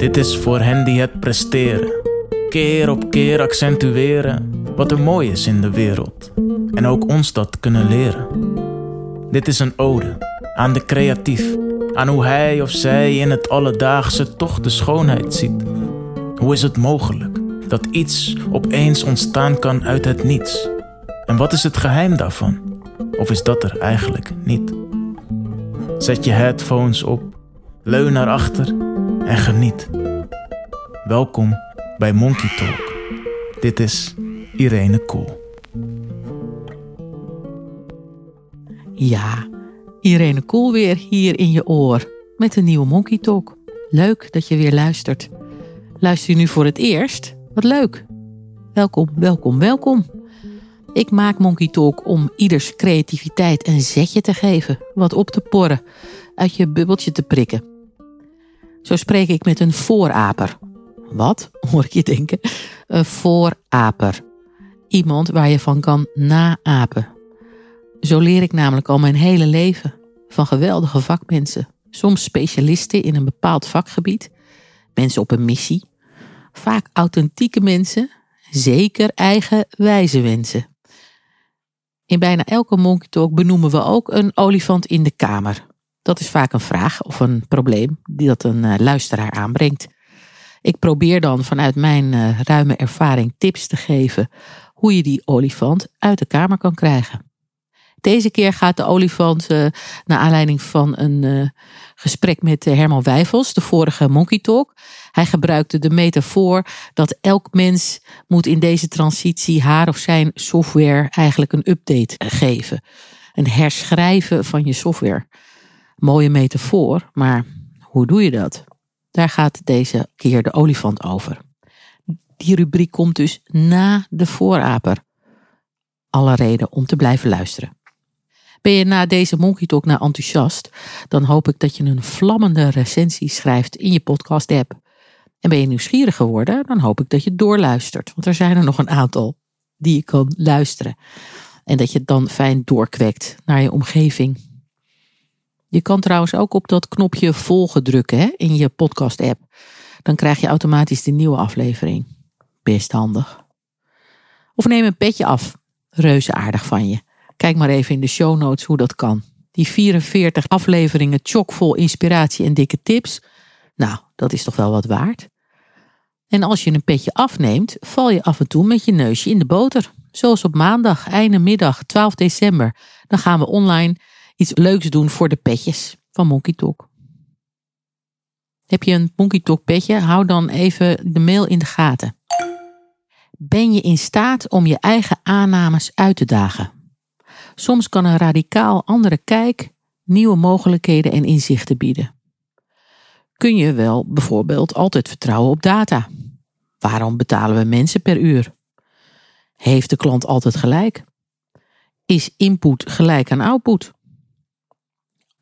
Dit is voor hen die het presteren. Keer op keer accentueren wat er mooi is in de wereld. En ook ons dat kunnen leren. Dit is een ode aan de creatief. Aan hoe hij of zij in het alledaagse toch de schoonheid ziet. Hoe is het mogelijk dat iets opeens ontstaan kan uit het niets? En wat is het geheim daarvan? Of is dat er eigenlijk niet? Zet je headphones op, leun naar achter en geniet. Welkom bij Monkey Talk. Dit is Irene Kool. Ja, Irene Kool weer hier in je oor met een nieuwe Monkey Talk. Leuk dat je weer luistert. Luister je nu voor het eerst? Wat leuk. Welkom, welkom, welkom. Ik maak Monkey Talk om ieders creativiteit een zetje te geven, wat op te porren, uit je bubbeltje te prikken. Zo spreek ik met een vooraper. Wat, hoor ik je denken? Een vooraper. Iemand waar je van kan naapen. Zo leer ik namelijk al mijn hele leven van geweldige vakmensen. Soms specialisten in een bepaald vakgebied, mensen op een missie. Vaak authentieke mensen, zeker eigen wijze wensen. In bijna elke Monkey Talk benoemen we ook een olifant in de kamer. Dat is vaak een vraag of een probleem die dat een eh, luisteraar aanbrengt. Ik probeer dan vanuit mijn uh, ruime ervaring tips te geven hoe je die olifant uit de kamer kan krijgen. Deze keer gaat de olifant uh, naar aanleiding van een gesprek met Herman Wijfels, de vorige Monkey Talk. Hij gebruikte de metafoor dat elk mens moet in deze transitie haar of zijn software eigenlijk een update geven. Een herschrijven van je software. Mooie metafoor, maar hoe doe je dat? Daar gaat deze keer de olifant over. Die rubriek komt dus na de vooraper. Alle reden om te blijven luisteren. Ben je na deze Monkey Talk nou enthousiast? Dan hoop ik dat je een vlammende recensie schrijft in je podcast app. En ben je nieuwsgierig geworden? Dan hoop ik dat je doorluistert. Want er zijn er nog een aantal die je kan luisteren. En dat je het dan fijn doorkwekt naar je omgeving. Je kan trouwens ook op dat knopje volgen drukken hè, in je podcast app. Dan krijg je automatisch de nieuwe aflevering. Best handig. Of neem een petje af. Reuze aardig van je. Kijk maar even in de show notes hoe dat kan. Die 44 afleveringen chockvol inspiratie en dikke tips. Nou, dat is toch wel wat waard. En als je een petje afneemt, val je af en toe met je neusje in de boter. Zoals op maandag, einde middag, 12 december. Dan gaan we online iets leuks doen voor de petjes van Monkey Talk. Heb je een Monkey Talk petje? Hou dan even de mail in de gaten. Ben je in staat om je eigen aannames uit te dagen? Soms kan een radicaal andere kijk nieuwe mogelijkheden en inzichten bieden. Kun je wel bijvoorbeeld altijd vertrouwen op data? Waarom betalen we mensen per uur? Heeft de klant altijd gelijk? Is input gelijk aan output?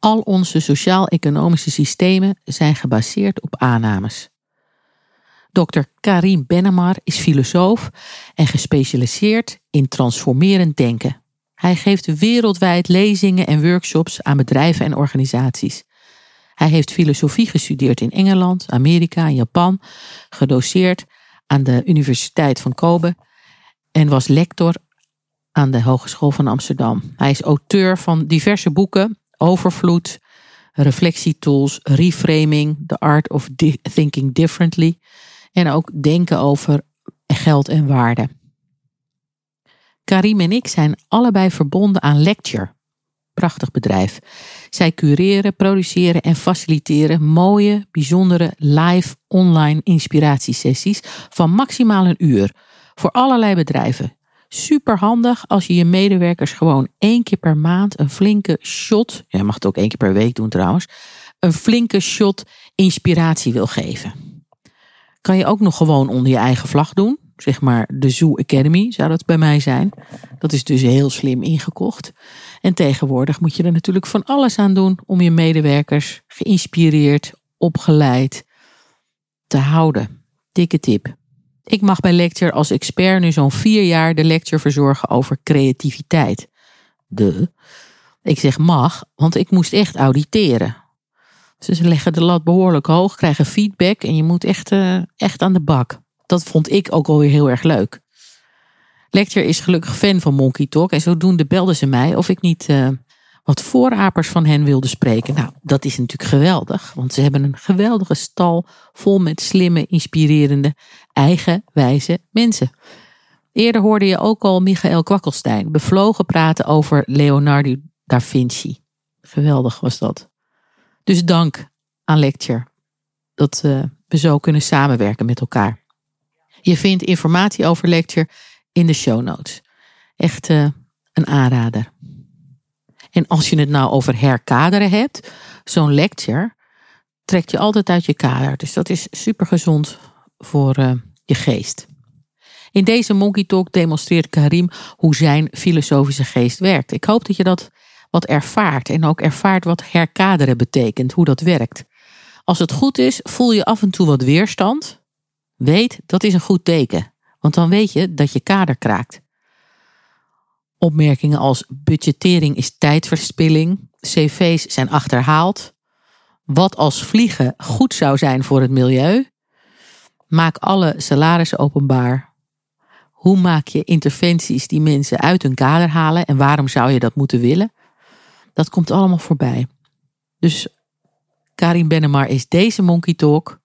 Al onze sociaal-economische systemen zijn gebaseerd op aannames. Dr. Karim Benemar is filosoof en gespecialiseerd in transformerend denken. Hij geeft wereldwijd lezingen en workshops aan bedrijven en organisaties. Hij heeft filosofie gestudeerd in Engeland, Amerika en Japan, gedoseerd aan de Universiteit van Kobe en was lector aan de Hogeschool van Amsterdam. Hij is auteur van diverse boeken, Overvloed, Reflectietools, Reframing, The Art of Thinking Differently en ook Denken over geld en waarde. Karim en ik zijn allebei verbonden aan Lecture. Prachtig bedrijf. Zij cureren, produceren en faciliteren mooie, bijzondere live online inspiratiesessies van maximaal een uur voor allerlei bedrijven. Super handig als je je medewerkers gewoon één keer per maand een flinke shot, je mag het ook één keer per week doen trouwens, een flinke shot inspiratie wil geven. Kan je ook nog gewoon onder je eigen vlag doen zeg maar de Zoo Academy zou dat bij mij zijn. Dat is dus heel slim ingekocht. En tegenwoordig moet je er natuurlijk van alles aan doen om je medewerkers geïnspireerd, opgeleid te houden. Dikke tip. Ik mag bij Lecture als expert nu zo'n vier jaar de lecture verzorgen over creativiteit. De. Ik zeg mag, want ik moest echt auditeren. Dus ze leggen de lat behoorlijk hoog, krijgen feedback en je moet echt, uh, echt aan de bak. Dat vond ik ook alweer heel erg leuk. Lecture is gelukkig fan van Monkey Talk en zodoende belden ze mij of ik niet uh, wat voorapers van hen wilde spreken. Nou, dat is natuurlijk geweldig, want ze hebben een geweldige stal vol met slimme, inspirerende, eigenwijze mensen. Eerder hoorde je ook al Michael Kwakkelstein bevlogen praten over Leonardo da Vinci. Geweldig was dat. Dus dank aan Lecture dat uh, we zo kunnen samenwerken met elkaar. Je vindt informatie over Lecture in de show notes. Echt uh, een aanrader. En als je het nou over herkaderen hebt, zo'n lecture trekt je altijd uit je kader. Dus dat is super gezond voor uh, je geest. In deze Monkey Talk demonstreert Karim hoe zijn filosofische geest werkt. Ik hoop dat je dat wat ervaart en ook ervaart wat herkaderen betekent, hoe dat werkt. Als het goed is, voel je af en toe wat weerstand. Weet, dat is een goed teken, want dan weet je dat je kader kraakt. Opmerkingen als budgettering is tijdverspilling, cv's zijn achterhaald, wat als vliegen goed zou zijn voor het milieu, maak alle salarissen openbaar. Hoe maak je interventies die mensen uit hun kader halen en waarom zou je dat moeten willen? Dat komt allemaal voorbij. Dus Karin Bennemar is deze Monkey Talk.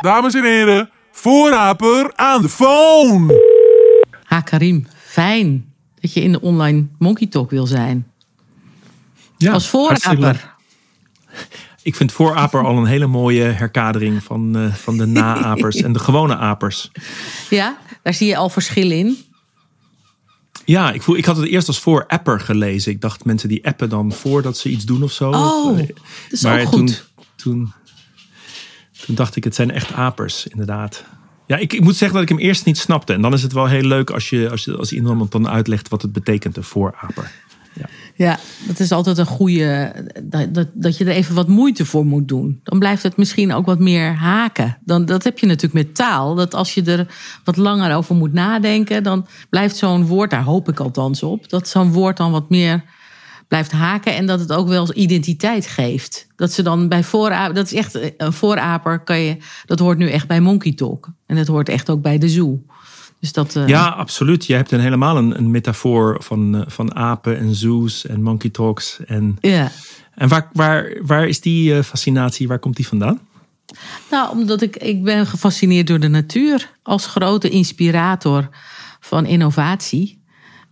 Dames en heren, voorraper aan de phone. Ha Karim, fijn dat je in de online Monkey Talk wil zijn. Ja, Als voorraper. Ik vind vooraper al een hele mooie herkadering van, uh, van de naapers en de gewone apers. Ja, daar zie je al verschil in. Ja, ik, voel, ik had het eerst als voor-apper gelezen. Ik dacht mensen die appen dan voordat ze iets doen of zo. Oh, dat is maar ook toen, goed. Toen, toen dacht ik, het zijn echt apers, inderdaad. Ja, ik, ik moet zeggen dat ik hem eerst niet snapte. En dan is het wel heel leuk als, je, als, je, als iemand dan uitlegt wat het betekent, een vooraper. Ja. Dat is altijd een goede. Dat, dat, dat je er even wat moeite voor moet doen. Dan blijft het misschien ook wat meer haken. Dan, dat heb je natuurlijk met taal. Dat als je er wat langer over moet nadenken, dan blijft zo'n woord, daar hoop ik althans op, dat zo'n woord dan wat meer blijft haken en dat het ook wel identiteit geeft. Dat ze dan bij vooraper, dat is echt een vooraper, kan je, dat hoort nu echt bij Monkey Talk. En dat hoort echt ook bij de zoo. Dus dat, uh... Ja, absoluut. Je hebt een helemaal een, een metafoor van, uh, van apen en zoos en monkey talks. En, ja. en waar, waar, waar is die uh, fascinatie, waar komt die vandaan? Nou, omdat ik, ik ben gefascineerd door de natuur als grote inspirator van innovatie.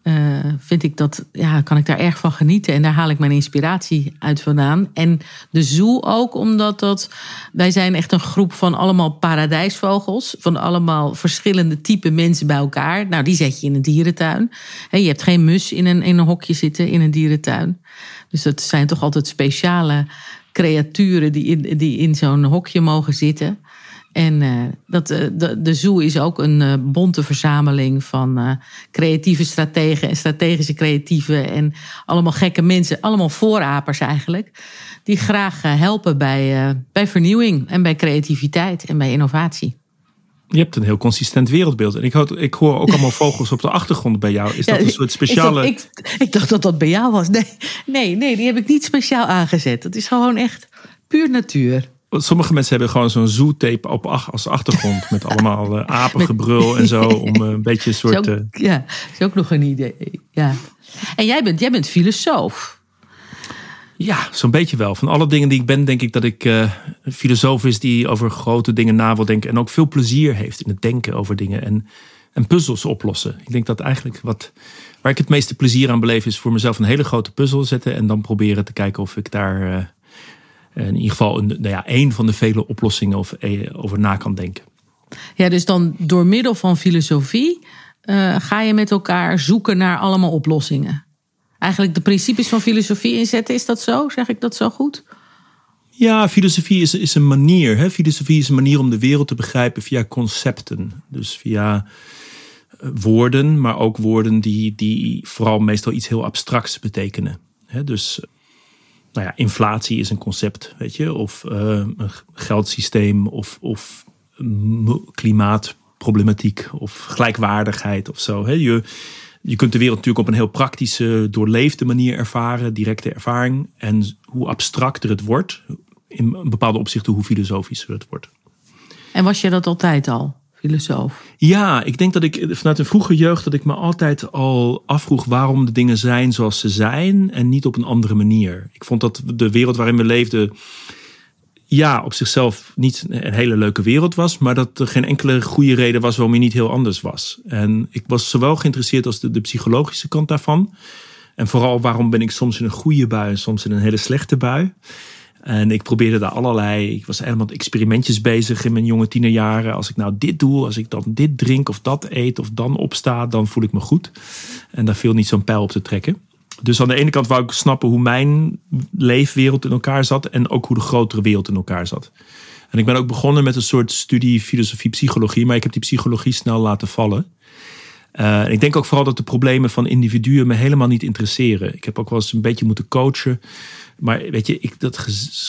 Uh, vind ik dat, ja, kan ik daar erg van genieten. En daar haal ik mijn inspiratie uit vandaan. En de zoo ook, omdat dat, wij zijn echt een groep van allemaal paradijsvogels. Van allemaal verschillende type mensen bij elkaar. Nou, die zet je in een dierentuin. Je hebt geen mus in een, in een hokje zitten in een dierentuin. Dus dat zijn toch altijd speciale creaturen die in, die in zo'n hokje mogen zitten. En uh, dat, uh, de, de zoo is ook een uh, bonte verzameling van creatieve strategen en strategische creatieven en allemaal gekke mensen, allemaal voorapers eigenlijk, die graag helpen bij, bij vernieuwing en bij creativiteit en bij innovatie. Je hebt een heel consistent wereldbeeld. En ik, hoor, ik hoor ook allemaal vogels op de achtergrond bij jou. Is dat ja, een soort speciale. Ik dacht, ik, ik dacht, dat dat bij jou was. Nee, nee, nee, die heb ik niet speciaal aangezet. Het is gewoon echt puur natuur. Sommige mensen hebben gewoon zo'n zootape op als achtergrond. met allemaal uh, apengebrul en zo. Om uh, een beetje een soort. Ook, ja, is ook nog een idee. Ja. En jij bent, jij bent filosoof. Ja, zo'n beetje wel. Van alle dingen die ik ben, denk ik dat ik uh, een filosoof is die over grote dingen na wil denken. En ook veel plezier heeft in het denken over dingen. En, en puzzels oplossen. Ik denk dat eigenlijk wat, waar ik het meeste plezier aan beleef, is voor mezelf een hele grote puzzel zetten. En dan proberen te kijken of ik daar in ieder geval een, nou ja, één van de vele oplossingen of, over na kan denken. Ja, dus dan door middel van filosofie uh, ga je met elkaar zoeken naar allemaal oplossingen. Eigenlijk de principes van filosofie inzetten, is dat zo? Zeg ik dat zo goed? Ja, filosofie is, is een manier. Hè? Filosofie is een manier om de wereld te begrijpen via concepten. Dus via woorden, maar ook woorden die, die vooral meestal iets heel abstracts betekenen. Hè? Dus nou ja, inflatie is een concept, weet je, of uh, een geldsysteem, of, of klimaatproblematiek, of gelijkwaardigheid of zo. Hè. Je, je kunt de wereld natuurlijk op een heel praktische, doorleefde manier ervaren, directe ervaring. En hoe abstracter het wordt, in bepaalde opzichten hoe filosofischer het wordt. En was je dat altijd al, filosoof? Ja, ik denk dat ik vanuit een vroege jeugd dat ik me altijd al afvroeg waarom de dingen zijn zoals ze zijn en niet op een andere manier. Ik vond dat de wereld waarin we leefden ja, op zichzelf niet een hele leuke wereld was, maar dat er geen enkele goede reden was waarom je niet heel anders was. En ik was zowel geïnteresseerd als de, de psychologische kant daarvan. En vooral waarom ben ik soms in een goede bui en soms in een hele slechte bui. En ik probeerde daar allerlei. Ik was helemaal experimentjes bezig in mijn jonge tienerjaren. Als ik nou dit doe, als ik dan dit drink of dat eet of dan opsta, dan voel ik me goed. En daar viel niet zo'n pijl op te trekken. Dus aan de ene kant wou ik snappen hoe mijn leefwereld in elkaar zat en ook hoe de grotere wereld in elkaar zat. En ik ben ook begonnen met een soort studie filosofie, psychologie, maar ik heb die psychologie snel laten vallen. Uh, ik denk ook vooral dat de problemen van individuen me helemaal niet interesseren. Ik heb ook wel eens een beetje moeten coachen. Maar weet je, ik, dat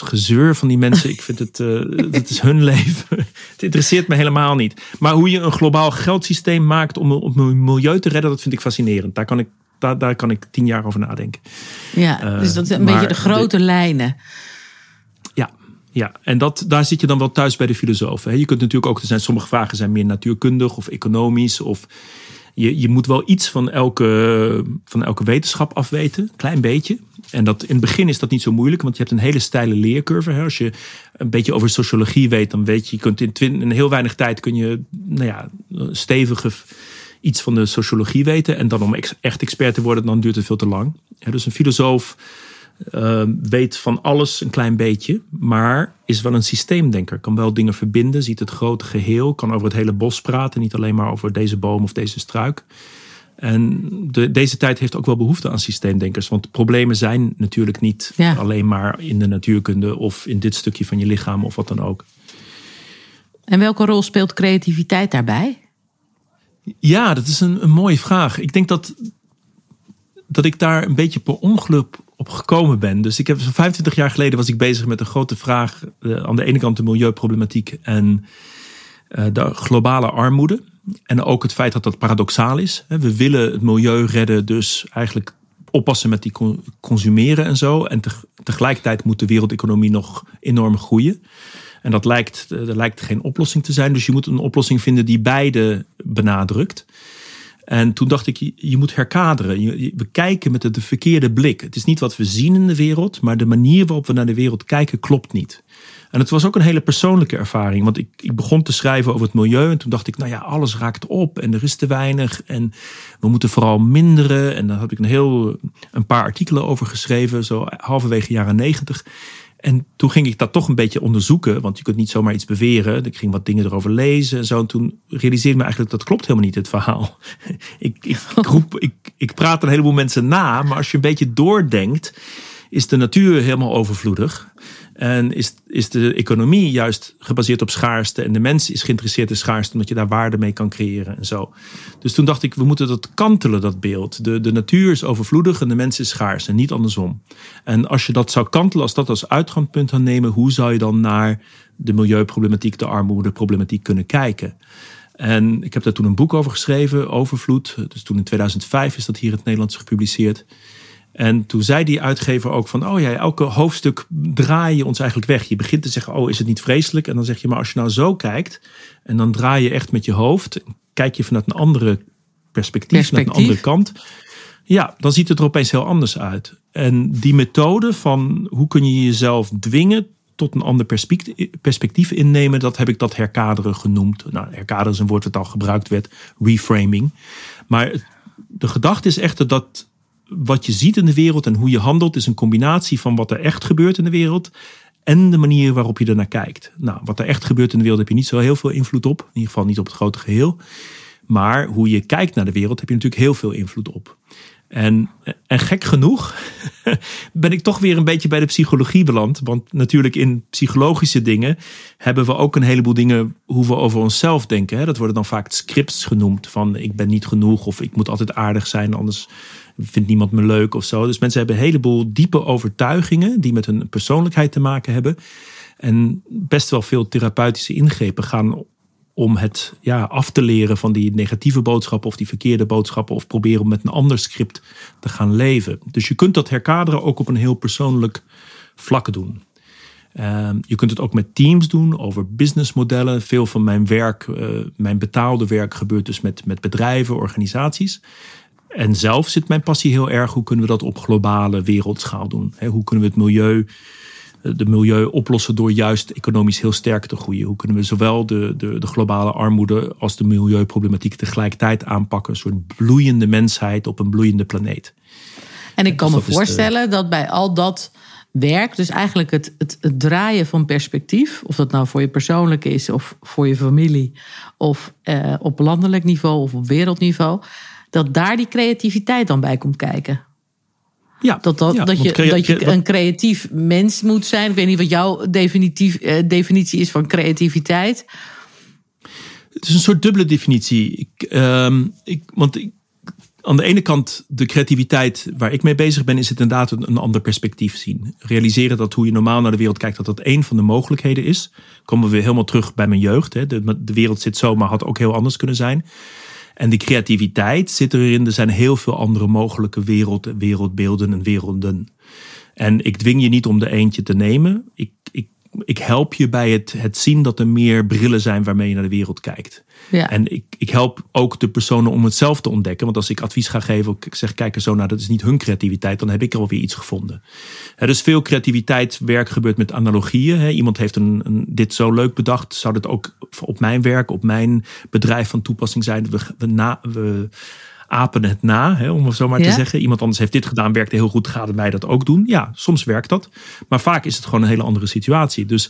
gezeur van die mensen, ik vind het, uh, dat is hun leven. het interesseert me helemaal niet. Maar hoe je een globaal geldsysteem maakt om, het milieu te redden, dat vind ik fascinerend. Daar kan ik daar, daar kan ik tien jaar over nadenken. Ja, uh, dus dat is een beetje de grote lijnen. Ja, ja, en dat, daar zit je dan wel thuis bij de filosofen. Je kunt natuurlijk ook, er zijn sommige vragen zijn meer natuurkundig of economisch. Of je, je moet wel iets van elke, van elke wetenschap afweten, klein beetje. En dat, in het begin is dat niet zo moeilijk, want je hebt een hele steile leercurve. Hè? Als je een beetje over sociologie weet, dan weet je, je kunt in, twin, in heel weinig tijd kun je nou ja, stevige iets van de sociologie weten. En dan om echt expert te worden, dan duurt het veel te lang. dus een filosoof uh, weet van alles een klein beetje, maar is wel een systeemdenker. Kan wel dingen verbinden, ziet het grote geheel, kan over het hele bos praten, niet alleen maar over deze boom of deze struik. En de, deze tijd heeft ook wel behoefte aan systeemdenkers. Want problemen zijn natuurlijk niet alleen maar in de natuurkunde of in dit stukje van je lichaam of wat dan ook. En welke rol speelt creativiteit daarbij? Ja, dat is een, een mooie vraag. Ik denk dat, dat ik daar een beetje per ongeluk op gekomen ben. Dus ik heb 25 jaar geleden was ik bezig met een grote vraag. Uh, aan de ene kant de milieuproblematiek en uh, de globale armoede. En ook het feit dat dat paradoxaal is. We willen het milieu redden, dus eigenlijk oppassen met die consumeren en zo. En tegelijkertijd moet de wereldeconomie nog enorm groeien. En dat lijkt, er eh, lijkt geen oplossing te zijn. Dus je moet een oplossing vinden die beide benadrukt. En toen dacht ik, je moet herkaderen. We kijken met de verkeerde blik. Het is niet wat we zien in de wereld, maar de manier waarop we naar de wereld kijken klopt niet. En het was ook een hele persoonlijke ervaring. Want ik, ik begon te schrijven over het milieu. En toen dacht ik, nou ja, alles raakt op en er is te weinig. En we moeten vooral minderen. En daar heb ik een heel een paar artikelen over geschreven, zo halverwege jaren negentig. En toen ging ik dat toch een beetje onderzoeken, want je kunt niet zomaar iets beweren. Ik ging wat dingen erover lezen en zo. En toen realiseerde ik me eigenlijk dat klopt helemaal niet, het verhaal. ik, ik, ik praat een heleboel mensen na, maar als je een beetje doordenkt, is de natuur helemaal overvloedig. En is, is de economie juist gebaseerd op schaarste. En de mens is geïnteresseerd in schaarste, omdat je daar waarde mee kan creëren en zo. Dus toen dacht ik, we moeten dat kantelen, dat beeld. De, de natuur is overvloedig en de mens is schaars en niet andersom. En als je dat zou kantelen, als dat als uitgangspunt zou nemen, hoe zou je dan naar de milieuproblematiek, de armoedeproblematiek kunnen kijken? En ik heb daar toen een boek over geschreven, Overvloed. Dus toen in 2005 is dat hier in het Nederlands gepubliceerd. En toen zei die uitgever ook van, oh ja, elke hoofdstuk draai je ons eigenlijk weg. Je begint te zeggen, oh is het niet vreselijk? En dan zeg je, maar als je nou zo kijkt en dan draai je echt met je hoofd, kijk je vanuit een andere perspectief, perspectief. naar een andere kant. Ja, dan ziet het er opeens heel anders uit. En die methode van hoe kun je jezelf dwingen tot een ander perspectief innemen, dat heb ik dat herkaderen genoemd. Nou, herkaderen is een woord dat al gebruikt werd, reframing. Maar de gedachte is echter dat wat je ziet in de wereld en hoe je handelt is een combinatie van wat er echt gebeurt in de wereld en de manier waarop je ernaar kijkt. Nou, wat er echt gebeurt in de wereld heb je niet zo heel veel invloed op, in ieder geval niet op het grote geheel. Maar hoe je kijkt naar de wereld heb je natuurlijk heel veel invloed op. En, en gek genoeg ben ik toch weer een beetje bij de psychologie beland. Want natuurlijk in psychologische dingen hebben we ook een heleboel dingen hoe we over onszelf denken. Dat worden dan vaak scripts genoemd van ik ben niet genoeg of ik moet altijd aardig zijn, anders vindt niemand me leuk of zo. Dus mensen hebben een heleboel diepe overtuigingen die met hun persoonlijkheid te maken hebben. En best wel veel therapeutische ingrepen gaan om het ja, af te leren van die negatieve boodschappen of die verkeerde boodschappen. Of proberen om met een ander script te gaan leven. Dus je kunt dat herkaderen ook op een heel persoonlijk vlak doen. Ehm, je kunt het ook met teams doen, over businessmodellen. Veel van mijn werk, eh, mijn betaalde werk, gebeurt dus met, met bedrijven, organisaties. En zelf zit mijn passie heel erg. Hoe kunnen we dat op globale wereldschaal doen? hoe kunnen we het milieu, eh, de milieu oplossen door juist economisch heel sterk te groeien? Hoe kunnen we zowel de, de, de globale armoede als de milieuproblematiek tegelijkertijd aanpakken? Een soort bloeiende mensheid op een bloeiende planeet. En ik kan Dus me de- voorstellen dat bij al dat werk, dus eigenlijk het, het, het draaien van perspectief, of dat nou voor je persoonlijk is of voor je familie, of eh, op landelijk niveau of op wereldniveau, dat daar die creativiteit dan bij komt kijken. Ja, Dat, dat, ja, dat, je, crea- dat je een creatief mens moet zijn. Ik weet niet wat jouw definitief, eh, definitie is van creativiteit. Het is een soort dubbele definitie. Ik, ehm, ik, want ik, aan de ene kant, de creativiteit waar ik mee bezig ben, is het inderdaad een, een ander perspectief zien. Realiseren dat hoe je normaal naar de wereld kijkt, dat dat één van de mogelijkheden is. Komen we weer helemaal terug bij mijn jeugd. Hè. De, de wereld zit zo, maar had ook heel anders kunnen zijn. En die creativiteit zit erin. Er zijn heel veel andere mogelijke wereld, wereldbeelden en werelden. En ik dwing je niet om de eentje te nemen. Ik, ik, ik help je bij het, het zien dat er meer brillen zijn waarmee je naar de wereld kijkt. Ja. En ik, ik help ook de personen om het zelf te ontdekken. Want als ik advies ga geven, of ik zeg kijk er zo naar, dat is niet hun creativiteit, dan heb ik alweer iets gevonden. Er is veel creativiteit, werk gebeurt met analogieën. Iemand heeft een, een, dit zo leuk bedacht, zou dat ook op mijn werk, op mijn bedrijf van toepassing zijn? We, we, na, we apen het na, hè, om het zo maar Ja. te zeggen. Iemand anders heeft dit gedaan, werkte heel goed, gaat het mij dat ook doen? Ja, soms werkt dat. Maar vaak is het gewoon een hele andere situatie. Dus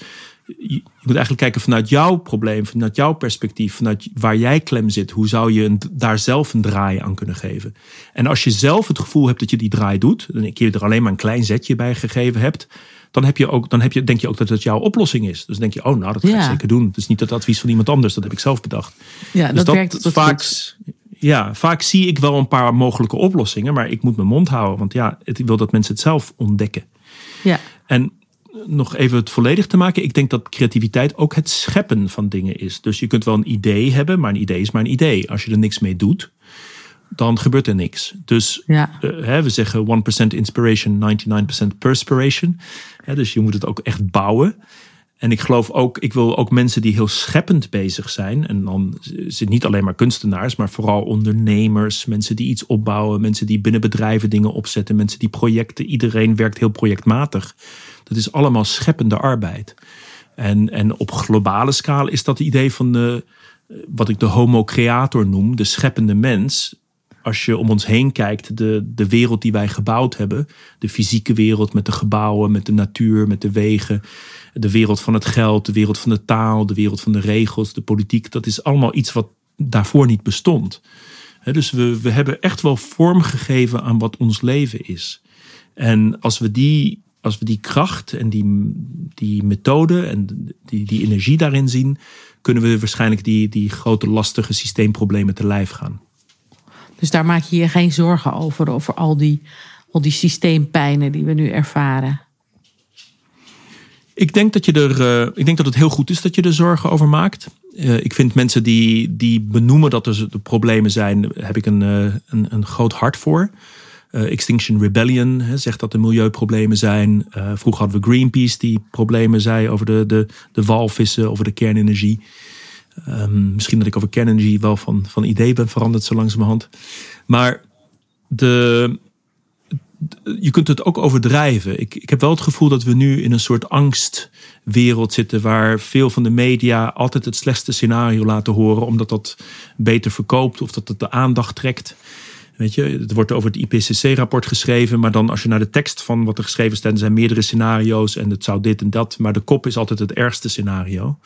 je moet eigenlijk kijken vanuit jouw probleem, vanuit jouw perspectief, vanuit waar jij klem zit. Hoe zou je een, daar zelf een draai aan kunnen geven? En als je zelf het gevoel hebt dat je die draai doet, en ik je er alleen maar een klein zetje bij gegeven hebt, dan, heb je ook, dan heb je, denk je ook dat het jouw oplossing is. Dus denk je, oh nou, dat ga ik Ja. zeker doen. Het is niet het advies van iemand anders, dat heb ik zelf bedacht. ja, Dus dat, werkt tot vaak, goed. Ja, vaak zie ik wel een paar mogelijke oplossingen, maar ik moet mijn mond houden. Want ja, het- ik wil dat mensen het zelf ontdekken. Ja. En nog even het volledig te maken. Ik denk dat creativiteit ook het scheppen van dingen is. Dus je kunt wel een idee hebben, maar een idee is maar een idee. Als je er niks mee doet, dan gebeurt er niks. Dus Ja. eh, hè, we zeggen 1% inspiration, 99% perspiration. Hè, dus je moet het ook echt bouwen. En ik geloof ook, ik wil ook mensen die heel scheppend bezig zijn. En dan het niet alleen maar kunstenaars, maar vooral ondernemers. Mensen die iets opbouwen. Mensen die binnen bedrijven dingen opzetten. Mensen die projecten. Iedereen werkt heel projectmatig. Dat is allemaal scheppende arbeid. En, en op globale schaal is dat het idee van de, wat ik de homo creator noem, de scheppende mens. Als je om ons heen kijkt, de, de wereld die wij gebouwd hebben, de fysieke wereld met de gebouwen, met de natuur, met de wegen, de wereld van het geld, de wereld van de taal, de wereld van de regels, de politiek, dat is allemaal iets wat daarvoor niet bestond. Dus we, we hebben echt wel vorm gegeven aan wat ons leven is. En als we die, als we die kracht en die, die methode en die, die energie daarin zien, kunnen we waarschijnlijk die, die grote lastige systeemproblemen te lijf gaan. Dus daar maak je je geen zorgen over, over al die, al die systeempijnen die we nu ervaren. Ik denk dat, je er, eh, ik denk dat het heel goed is dat je er zorgen over maakt. Eh, ik vind mensen die, die benoemen dat er de problemen zijn, heb ik een, eh, een, een groot hart voor. Extinction Rebellion zegt dat er milieuproblemen zijn. Vroeger hadden we Greenpeace die problemen zei over de, de, de walvissen, over de kernenergie. Ehm, misschien dat ik over kernenergie wel van, van idee ben veranderd zo langzamerhand. Maar de, je kunt het ook overdrijven. Ik, ik heb wel het gevoel dat we nu in een soort angstwereld zitten. waar veel van de media altijd het slechtste scenario laten horen. omdat dat beter verkoopt of dat het de aandacht trekt. Weet je, het wordt over het IPCC-rapport geschreven. maar dan als je naar de tekst van wat er geschreven staat. zijn meerdere scenario's en het zou dit en dat. maar de kop is altijd het ergste scenario.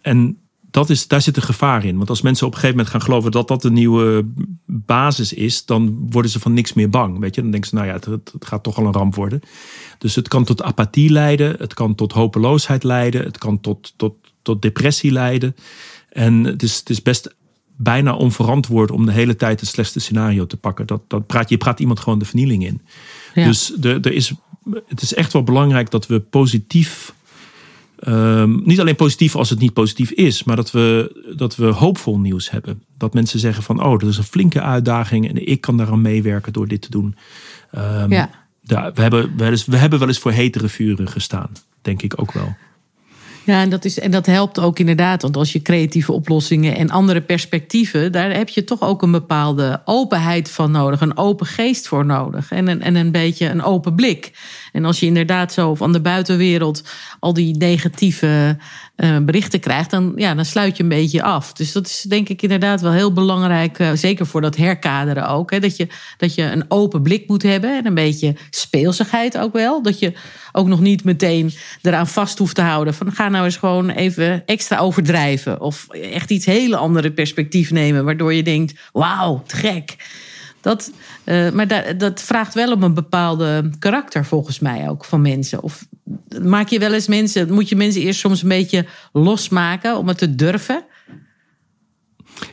En dat is, daar zit een gevaar in. Want als mensen op een gegeven moment gaan geloven dat dat de nieuwe basis is, dan worden ze van niks meer bang. Weet je? Dan denken ze, nou ja, het, het gaat toch al een ramp worden. Dus het kan tot apathie leiden, het kan tot hopeloosheid leiden, het kan tot, tot, tot depressie leiden. En het is, het is best bijna onverantwoord om de hele tijd het slechtste scenario te pakken. Dat, dat praat, je praat iemand gewoon de vernieling in. Ja. Dus er, er is, het is echt wel belangrijk dat we positief Ehm, niet alleen positief als het niet positief is, maar dat we, dat we hoopvol nieuws hebben. Dat mensen zeggen van, oh, dat is een flinke uitdaging en ik kan daaraan meewerken door dit te doen. Ehm, Ja. daar- we, hebben wel eens, we hebben wel eens voor hetere vuren gestaan. denk ik ook wel. Ja, en dat, is, en dat helpt ook inderdaad. Want als je creatieve oplossingen en andere perspectieven, daar heb je toch ook een bepaalde openheid van nodig. Een open geest voor nodig. En een, en een beetje een open blik. En als je inderdaad zo van de buitenwereld al die negatieve uh, berichten krijgt, dan, ja, dan sluit je een beetje af. Dus dat is denk ik inderdaad wel heel belangrijk. Uh, zeker voor dat herkaderen ook. Hè, dat, je, dat je een open blik moet hebben en een beetje speelsigheid ook wel. Dat je ook nog niet meteen eraan vast hoeft te houden. Van ga nou eens gewoon even extra overdrijven. Of echt iets hele andere perspectief nemen. Waardoor je denkt, wauw, te gek. Dat, uh, maar dat vraagt wel om een bepaalde karakter volgens mij ook van mensen. Of maak je wel eens mensen, moet je mensen eerst soms een beetje losmaken om het te durven?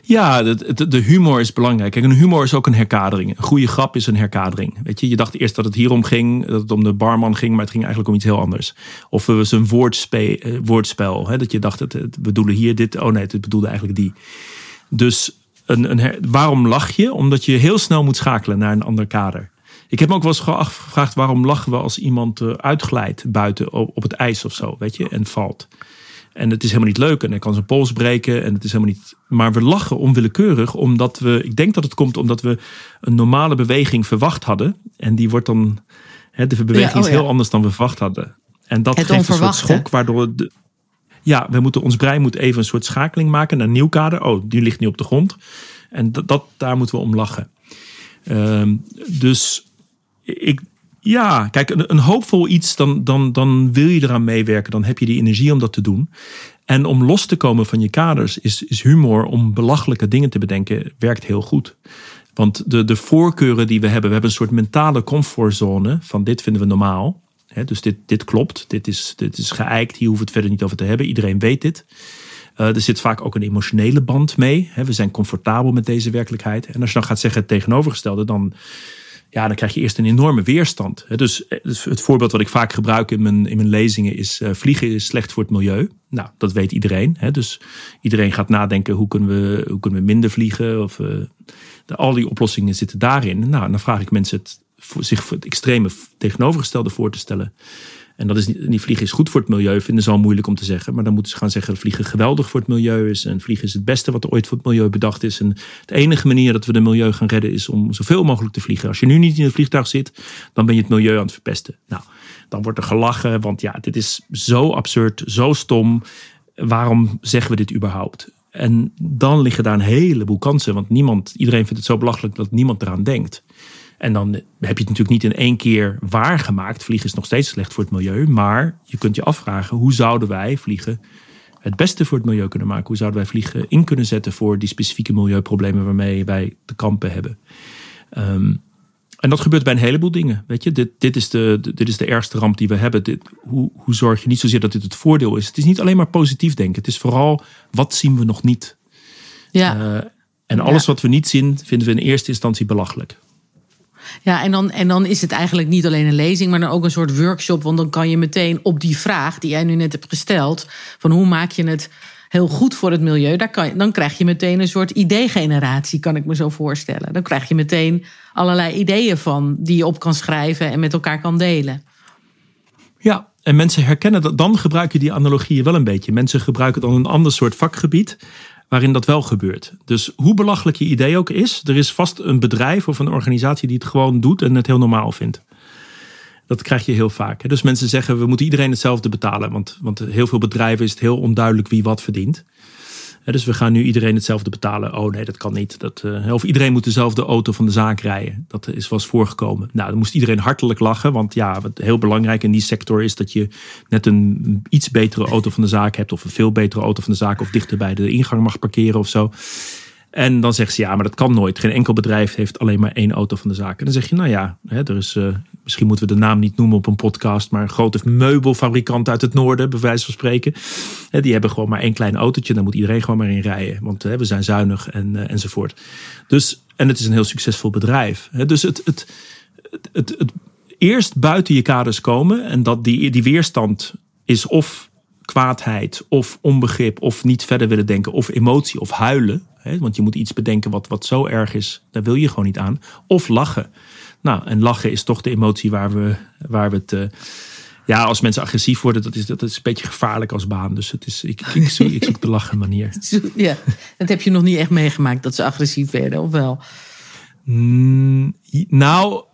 Ja, de, de, humor is belangrijk. Kijk, een humor is ook een herkadering. Een goede grap is een herkadering. Weet je, je dacht eerst dat het hierom ging, dat het om de barman ging, maar het ging eigenlijk om iets heel anders. Of het was een eh, woordspel. Hè, dat je dacht, het, het bedoelde hier dit, oh nee, het bedoelde eigenlijk die. Dus een, een waarom lach je? Omdat je heel snel moet schakelen naar een ander kader. Ik heb me ook wel eens afgevraagd waarom lachen we als iemand eh, uitglijdt buiten op, het ijs of zo, weet je, en valt. En het is helemaal niet leuk en hij kan zijn pols breken en het is helemaal niet. Maar we lachen onwillekeurig omdat we, ik denk dat het komt omdat we een normale beweging verwacht hadden. En die wordt dan, hè, de beweging ja, oh is heel anders dan we verwacht hadden. En dat geeft een soort schok, waardoor de, ja, we moeten, ons brein moet even een soort schakeling maken naar een nieuw kader. Oh, die ligt nu op de grond. En dat, dat daar moeten we om lachen. Ehm, dus ik, ja, kijk, een, hoopvol iets, dan, dan, dan wil je eraan meewerken. Dan heb je die energie om dat te doen. En om los te komen van je kaders is, is humor om belachelijke dingen te bedenken, werkt heel goed. Want de, de voorkeuren die we hebben, we hebben een soort mentale comfortzone van dit vinden we normaal dus dit, dit klopt, dit is, dit is geëikt, hier hoeven het verder niet over te hebben. Iedereen weet dit. Uh, er zit vaak ook een emotionele band mee. we zijn comfortabel met deze werkelijkheid. En als je dan gaat zeggen het tegenovergestelde, dan, ja, dan krijg je eerst een enorme weerstand. dus, eh, dus het voorbeeld wat ik vaak gebruik in mijn, in mijn lezingen is: uh, vliegen is slecht voor het milieu. Nou, dat weet iedereen. dus iedereen gaat nadenken: hoe kunnen we, hoe kunnen we minder vliegen? Of, de, al die oplossingen zitten daarin. Nou, dan vraag ik mensen het zich voor het extreme tegenovergestelde voor te stellen. En dat is niet, die vliegen is goed voor het milieu, vinden ze al moeilijk om te zeggen. Maar dan moeten ze gaan zeggen dat vliegen geweldig voor het milieu is. En vliegen is het beste wat er ooit voor het milieu bedacht is. En de enige manier dat we het milieu gaan redden is om zoveel mogelijk te vliegen. Als je nu niet in het vliegtuig zit, dan ben je het milieu aan het verpesten. Nou, dan wordt er gelachen, want ja, dit is zo absurd, zo stom. Waarom zeggen we dit überhaupt? En dan liggen daar een heleboel kansen, want niemand, iedereen vindt het zo belachelijk dat niemand eraan denkt. En dan heb je het natuurlijk niet in één keer waargemaakt. Vliegen is nog steeds slecht voor het milieu. Maar je kunt je afvragen, hoe zouden wij vliegen het beste voor het milieu kunnen maken? Hoe zouden wij vliegen in kunnen zetten voor die specifieke milieuproblemen waarmee wij te kampen hebben? Ehm, en dat gebeurt bij een heleboel dingen. Weet je, dit, dit, is, de, dit is de ergste ramp die we hebben. Dit, hoe, hoe zorg je niet zozeer dat dit het voordeel is? Het is niet alleen maar positief denken. Het is vooral wat zien we nog niet. Ja. Uh, en alles wat we niet zien, vinden we in eerste instantie belachelijk. Ja, en dan, en dan is het eigenlijk niet alleen een lezing, maar dan ook een soort workshop. Want dan kan je meteen op die vraag die jij nu net hebt gesteld: van hoe maak je het heel goed voor het milieu, daar kan, dan krijg je meteen een soort idee-generatie, kan ik me zo voorstellen. Dan krijg je meteen allerlei ideeën van die je op kan schrijven en met elkaar kan delen. Ja, en mensen herkennen dat. Dan gebruik je die analogieën wel een beetje. Mensen gebruiken dan een ander soort vakgebied waarin dat wel gebeurt. Dus hoe belachelijk je idee ook is, er is vast een bedrijf of een organisatie die het gewoon doet en het heel normaal vindt. Dat krijg je heel vaak. Dus mensen zeggen we moeten iedereen hetzelfde betalen, want, want heel veel bedrijven is het heel onduidelijk wie wat verdient dus we gaan nu iedereen hetzelfde betalen. Oh nee, dat kan niet. Dat, uh, of iedereen moet dezelfde auto van de zaak rijden. Dat is was voorgekomen. Nou, dan moest iedereen hartelijk lachen. Want ja, wat heel belangrijk in die sector is dat je net een iets betere auto van de zaak hebt. Of een veel betere auto van de zaak. Of dichter bij de ingang mag parkeren of zo. En dan zeggen ze ja, maar dat kan nooit. Geen enkel bedrijf heeft alleen maar één auto van de zaak. En dan zeg je, nou ja, hè, er is, uh, misschien moeten we de naam niet noemen op een podcast, maar een grote meubelfabrikant uit het noorden, bij wijze van spreken. Hè, die hebben gewoon maar één klein autootje. Daar moet iedereen gewoon maar in rijden. Want hè, we zijn zuinig en, uh, enzovoort. Dus, en het is een heel succesvol bedrijf. Dus het, het, het, het, het eerst buiten je kaders komen en dat die, die weerstand is of kwaadheid of onbegrip of niet verder willen denken of emotie of huilen. Hè, want je moet iets bedenken wat, wat zo erg is, daar wil je gewoon niet aan. Of lachen. Nou, en lachen is toch de emotie waar we, waar we het, uh, Ja, als mensen agressief worden, dat is, dat is een beetje gevaarlijk als baan. Dus het is, ik, ik, zoek, ik zoek de lachen manier. Ja, dat heb je nog niet echt meegemaakt, dat ze agressief werden, of wel? Mm, nou,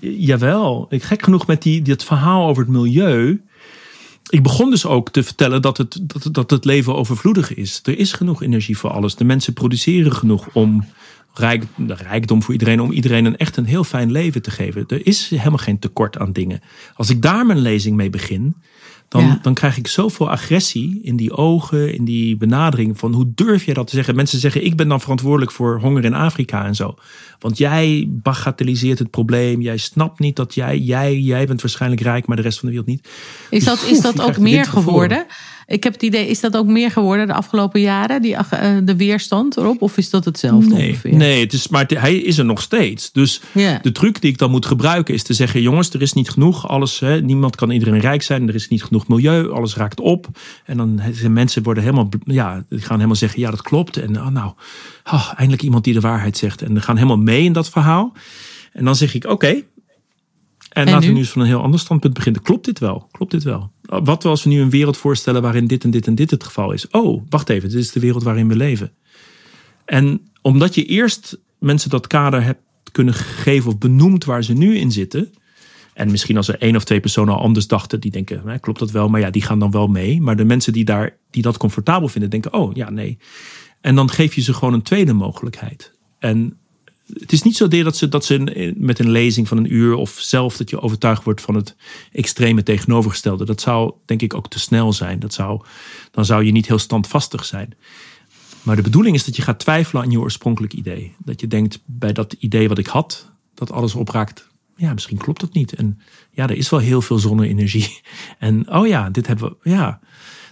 jawel. Ik, gek genoeg met die, dat verhaal over het milieu. Ik begon dus ook te vertellen dat het, dat, dat het leven overvloedig is. Er is genoeg energie voor alles. De mensen produceren genoeg om rijk, rijkdom voor iedereen, om iedereen een echt een heel fijn leven te geven. Er is helemaal geen tekort aan dingen. Als ik daar mijn lezing mee begin, dan, dan krijg ik zoveel agressie in die ogen, in die benadering van hoe durf je dat te zeggen? Mensen zeggen, ik ben dan verantwoordelijk voor honger in Afrika en zo. Want jij bagatelliseert het probleem. Jij snapt niet dat jij, jij, jij bent waarschijnlijk rijk, maar de rest van de wereld niet. Is dat, is dat ook meer geworden? Ik heb het idee, is dat ook meer geworden de afgelopen jaren, die, uh, de weerstand erop? Of is dat hetzelfde nee, ongeveer? Nee, het is, maar hij is er nog steeds. Dus de truc die ik dan moet gebruiken is te zeggen: jongens, er is niet genoeg. Alles, hè, niemand kan iedereen rijk zijn. Er is niet genoeg milieu. Alles raakt op. En dan zijn mensen worden helemaal, ja, die gaan helemaal zeggen: ja, dat klopt. En oh, nou, oh, eindelijk iemand die de waarheid zegt. En die gaan helemaal mee in dat verhaal. En dan zeg ik: oké, en, laten we nu eens van een heel ander standpunt beginnen. Klopt dit wel? Klopt dit wel? Wat als we nu een wereld voorstellen waarin dit en dit en dit het geval is? Oh, wacht even, dit is de wereld waarin we leven. En omdat je eerst mensen dat kader hebt kunnen geven of benoemd waar ze nu in zitten. En misschien als er één of twee personen al anders dachten, die denken, klopt dat wel? Maar ja, die gaan dan wel mee. Maar de mensen die, daar, die dat comfortabel vinden, denken, oh ja, nee. En dan geef je ze gewoon een tweede mogelijkheid. En het is niet zo dat ze, dat ze met een lezing van een uur of zelf dat je overtuigd wordt van het extreme tegenovergestelde. Dat zou denk ik ook te snel zijn. Dat zou, dan zou je niet heel standvastig zijn. Maar de bedoeling is dat je gaat twijfelen aan je oorspronkelijk idee. Dat je denkt bij dat idee wat ik had, dat alles opraakt. Ja, misschien klopt dat niet. En ja, er is wel heel veel zonne-energie. En oh ja, dit hebben we. Ja.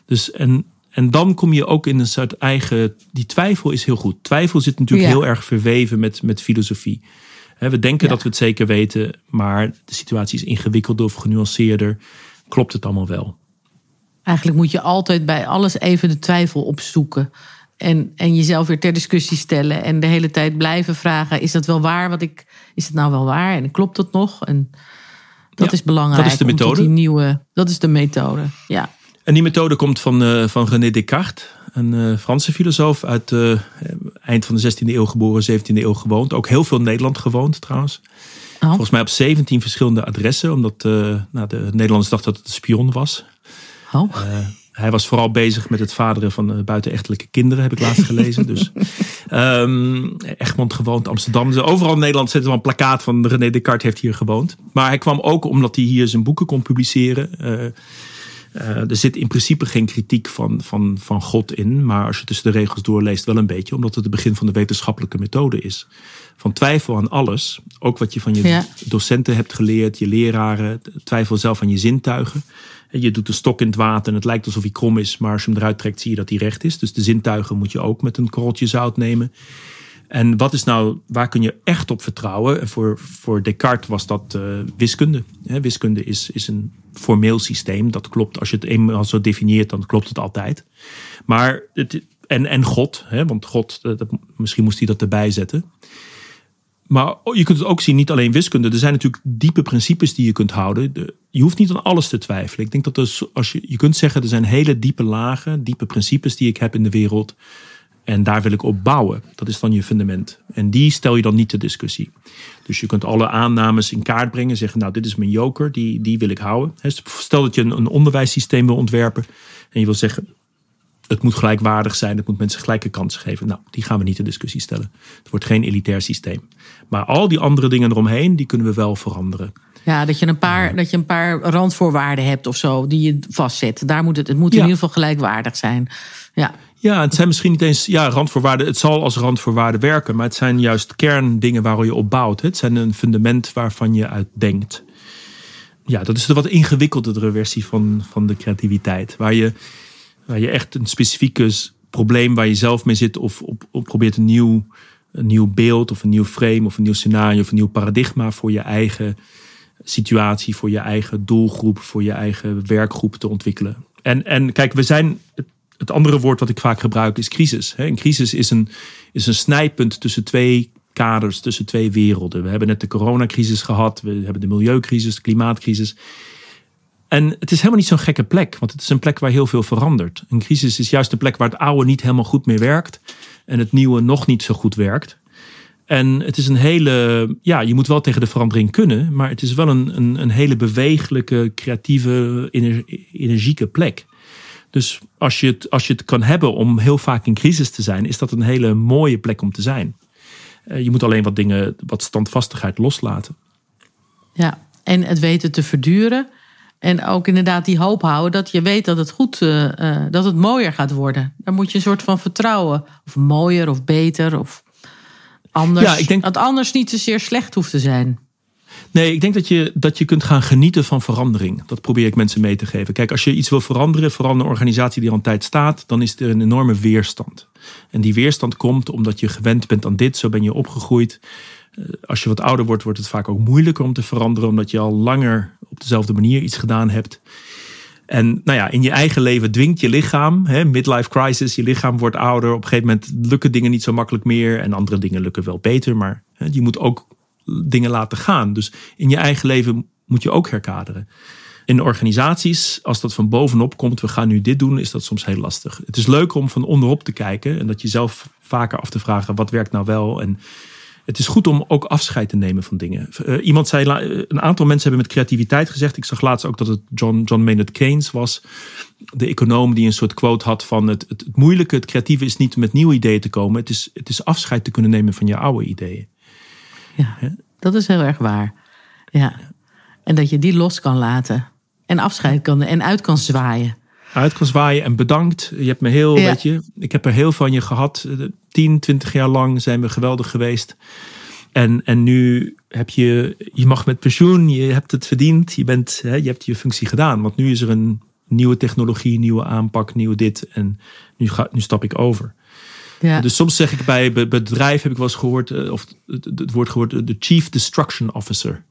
Dus en en dan kom je ook in een soort eigen. Die twijfel is heel goed. Twijfel zit natuurlijk heel erg verweven met, met filosofie. we denken dat we het zeker weten, maar de situatie is ingewikkelder of genuanceerder. Klopt het allemaal wel? Eigenlijk moet je altijd bij alles even de twijfel opzoeken. En, en jezelf weer ter discussie stellen. En de hele tijd blijven vragen: is dat wel waar? Wat ik, is het nou wel waar? En klopt het nog? En dat is belangrijk. Dat is de methode. Die nieuwe, dat is de methode. Ja. En die methode komt van, uh, van René Descartes, een uh, Franse filosoof uit uh, eind van de 16e eeuw geboren, 17e eeuw gewoond. Ook heel veel in Nederland gewoond trouwens. Oh. Volgens mij op 17 verschillende adressen, omdat nou, de Nederlanders dachten dat het een spion was. Oh. hij was vooral bezig met het vaderen van buitenechtelijke kinderen, heb ik laatst gelezen. dus um, Egmond gewoond, Amsterdam. Dus overal in Nederland zit er wel een plakkaat van René Descartes heeft hier gewoond. Maar hij kwam ook omdat hij hier zijn boeken kon publiceren. Uh, er zit in principe geen kritiek van, van, van God in, maar als je tussen de regels doorleest, wel een beetje, omdat het het begin van de wetenschappelijke methode is. Van twijfel aan alles, ook wat je van je docenten hebt geleerd, je leraren, twijfel zelf aan je zintuigen. Je doet de stok in het water en het lijkt alsof hij krom is, maar als je hem eruit trekt, zie je dat hij recht is. Dus de zintuigen moet je ook met een korreltje zout nemen. En wat is nou, waar kun je echt op vertrouwen? En voor, voor Descartes was dat uh, wiskunde. wiskunde is, is een formeel systeem. Dat klopt. Als je het eenmaal zo definieert, dan klopt het altijd. Maar het, en, en God, hè, want God, dat, misschien moest hij dat erbij zetten. Maar je kunt het ook zien, niet alleen wiskunde. Er zijn natuurlijk diepe principes die je kunt houden. Je hoeft niet aan alles te twijfelen. Ik denk dat als je, je kunt zeggen, er zijn hele diepe lagen, diepe principes die ik heb in de wereld. En daar wil ik op bouwen. Dat is dan je fundament. En die stel je dan niet ter discussie. Dus je kunt alle aannames in kaart brengen. Zeggen, nou, dit is mijn joker, die, die wil ik houden. Stel dat je een, een onderwijssysteem wil ontwerpen. En je wil zeggen, het moet gelijkwaardig zijn. Het moet mensen gelijke kansen geven. Nou, die gaan we niet ter discussie stellen. Het wordt geen elitair systeem. Maar al die andere dingen eromheen, die kunnen we wel veranderen. Ja, dat je een paar, dat je een paar randvoorwaarden hebt of zo, die je vastzet. Daar moet het, het moet in ieder geval gelijkwaardig zijn. Ja. Ja, het zijn misschien niet eens ja, randvoorwaarden. Het zal als randvoorwaarden werken, maar het zijn juist kerndingen waar je op bouwt. Het zijn een fundament waarvan je uit denkt. Ja, dat is de wat ingewikkeldere versie van, van de creativiteit. Waar je, waar je echt een specifieke probleem waar je zelf mee zit of op, op probeert een nieuw, een nieuw beeld of een nieuw frame of een nieuw scenario of een nieuw paradigma voor je eigen situatie, voor je eigen doelgroep, voor je eigen werkgroep te ontwikkelen. En, en kijk, we zijn het andere woord wat ik vaak gebruik is crisis. Een crisis is een, is een snijpunt tussen twee kaders, tussen twee werelden. We hebben net de coronacrisis gehad, we hebben de milieucrisis, de klimaatcrisis. En het is helemaal niet zo'n gekke plek, want het is een plek waar heel veel verandert. Een crisis is juist de plek waar het oude niet helemaal goed meer werkt en het nieuwe nog niet zo goed werkt. En het is een hele, ja, je moet wel tegen de verandering kunnen, maar het is wel een, een, een hele bewegelijke, creatieve, energieke plek. Dus als je, het, als je het kan hebben om heel vaak in crisis te zijn, is dat een hele mooie plek om te zijn. Eh, je moet alleen wat dingen, wat standvastigheid loslaten. Ja, en het weten te verduren. En ook inderdaad die hoop houden dat je weet dat het goed, uh, dat het mooier gaat worden. Daar moet je een soort van vertrouwen. Of mooier of beter of anders. Ja, ik denk dat anders niet zozeer slecht hoeft te zijn. Nee, ik denk dat je, dat je kunt gaan genieten van verandering. Dat probeer ik mensen mee te geven. Kijk, als je iets wil veranderen, vooral een organisatie die al een tijd staat, dan is er een enorme weerstand. En die weerstand komt omdat je gewend bent aan dit, zo ben je opgegroeid. Eh, als je wat ouder wordt, wordt het vaak ook moeilijker om te veranderen, omdat je al langer op dezelfde manier iets gedaan hebt. En nou ja, in je eigen leven dwingt je lichaam, hè, midlife crisis, je lichaam wordt ouder. Op een gegeven moment lukken dingen niet zo makkelijk meer en andere dingen lukken wel beter, maar hè, je moet ook dingen laten gaan. Dus in je eigen leven moet je ook herkaderen. In organisaties, als dat van bovenop komt, we gaan nu dit doen, is dat soms heel lastig. Het is leuk om van onderop te kijken en dat je zelf vaker af te vragen, wat werkt nou wel? En het is goed om ook afscheid te nemen van dingen. Uh, iemand zei, een aantal mensen hebben met creativiteit gezegd. Ik zag laatst ook dat het John, John Maynard Keynes was. De econoom die een soort quote had van het, het, het moeilijke, het creatieve is niet met nieuwe ideeën te komen. Het is, het is afscheid te kunnen nemen van je oude ideeën. Ja, dat is heel erg waar. Ja. En dat je die los kan laten. En afscheid kan en uit kan zwaaien. Uit kan zwaaien en bedankt. Je hebt me heel, weet je, ik heb er heel van je gehad. 10, 20 jaar lang zijn we geweldig geweest. En, en nu heb je, je mag met pensioen, je hebt het verdiend, je, bent, hè, je hebt je functie gedaan. Want nu is er een nieuwe technologie, nieuwe aanpak, nieuw dit. En nu, ga, nu stap ik over. Ja. Dus soms zeg ik bij bedrijf, heb ik wel eens gehoord, eh, of het woord gehoord, de Chief Destruction Officer.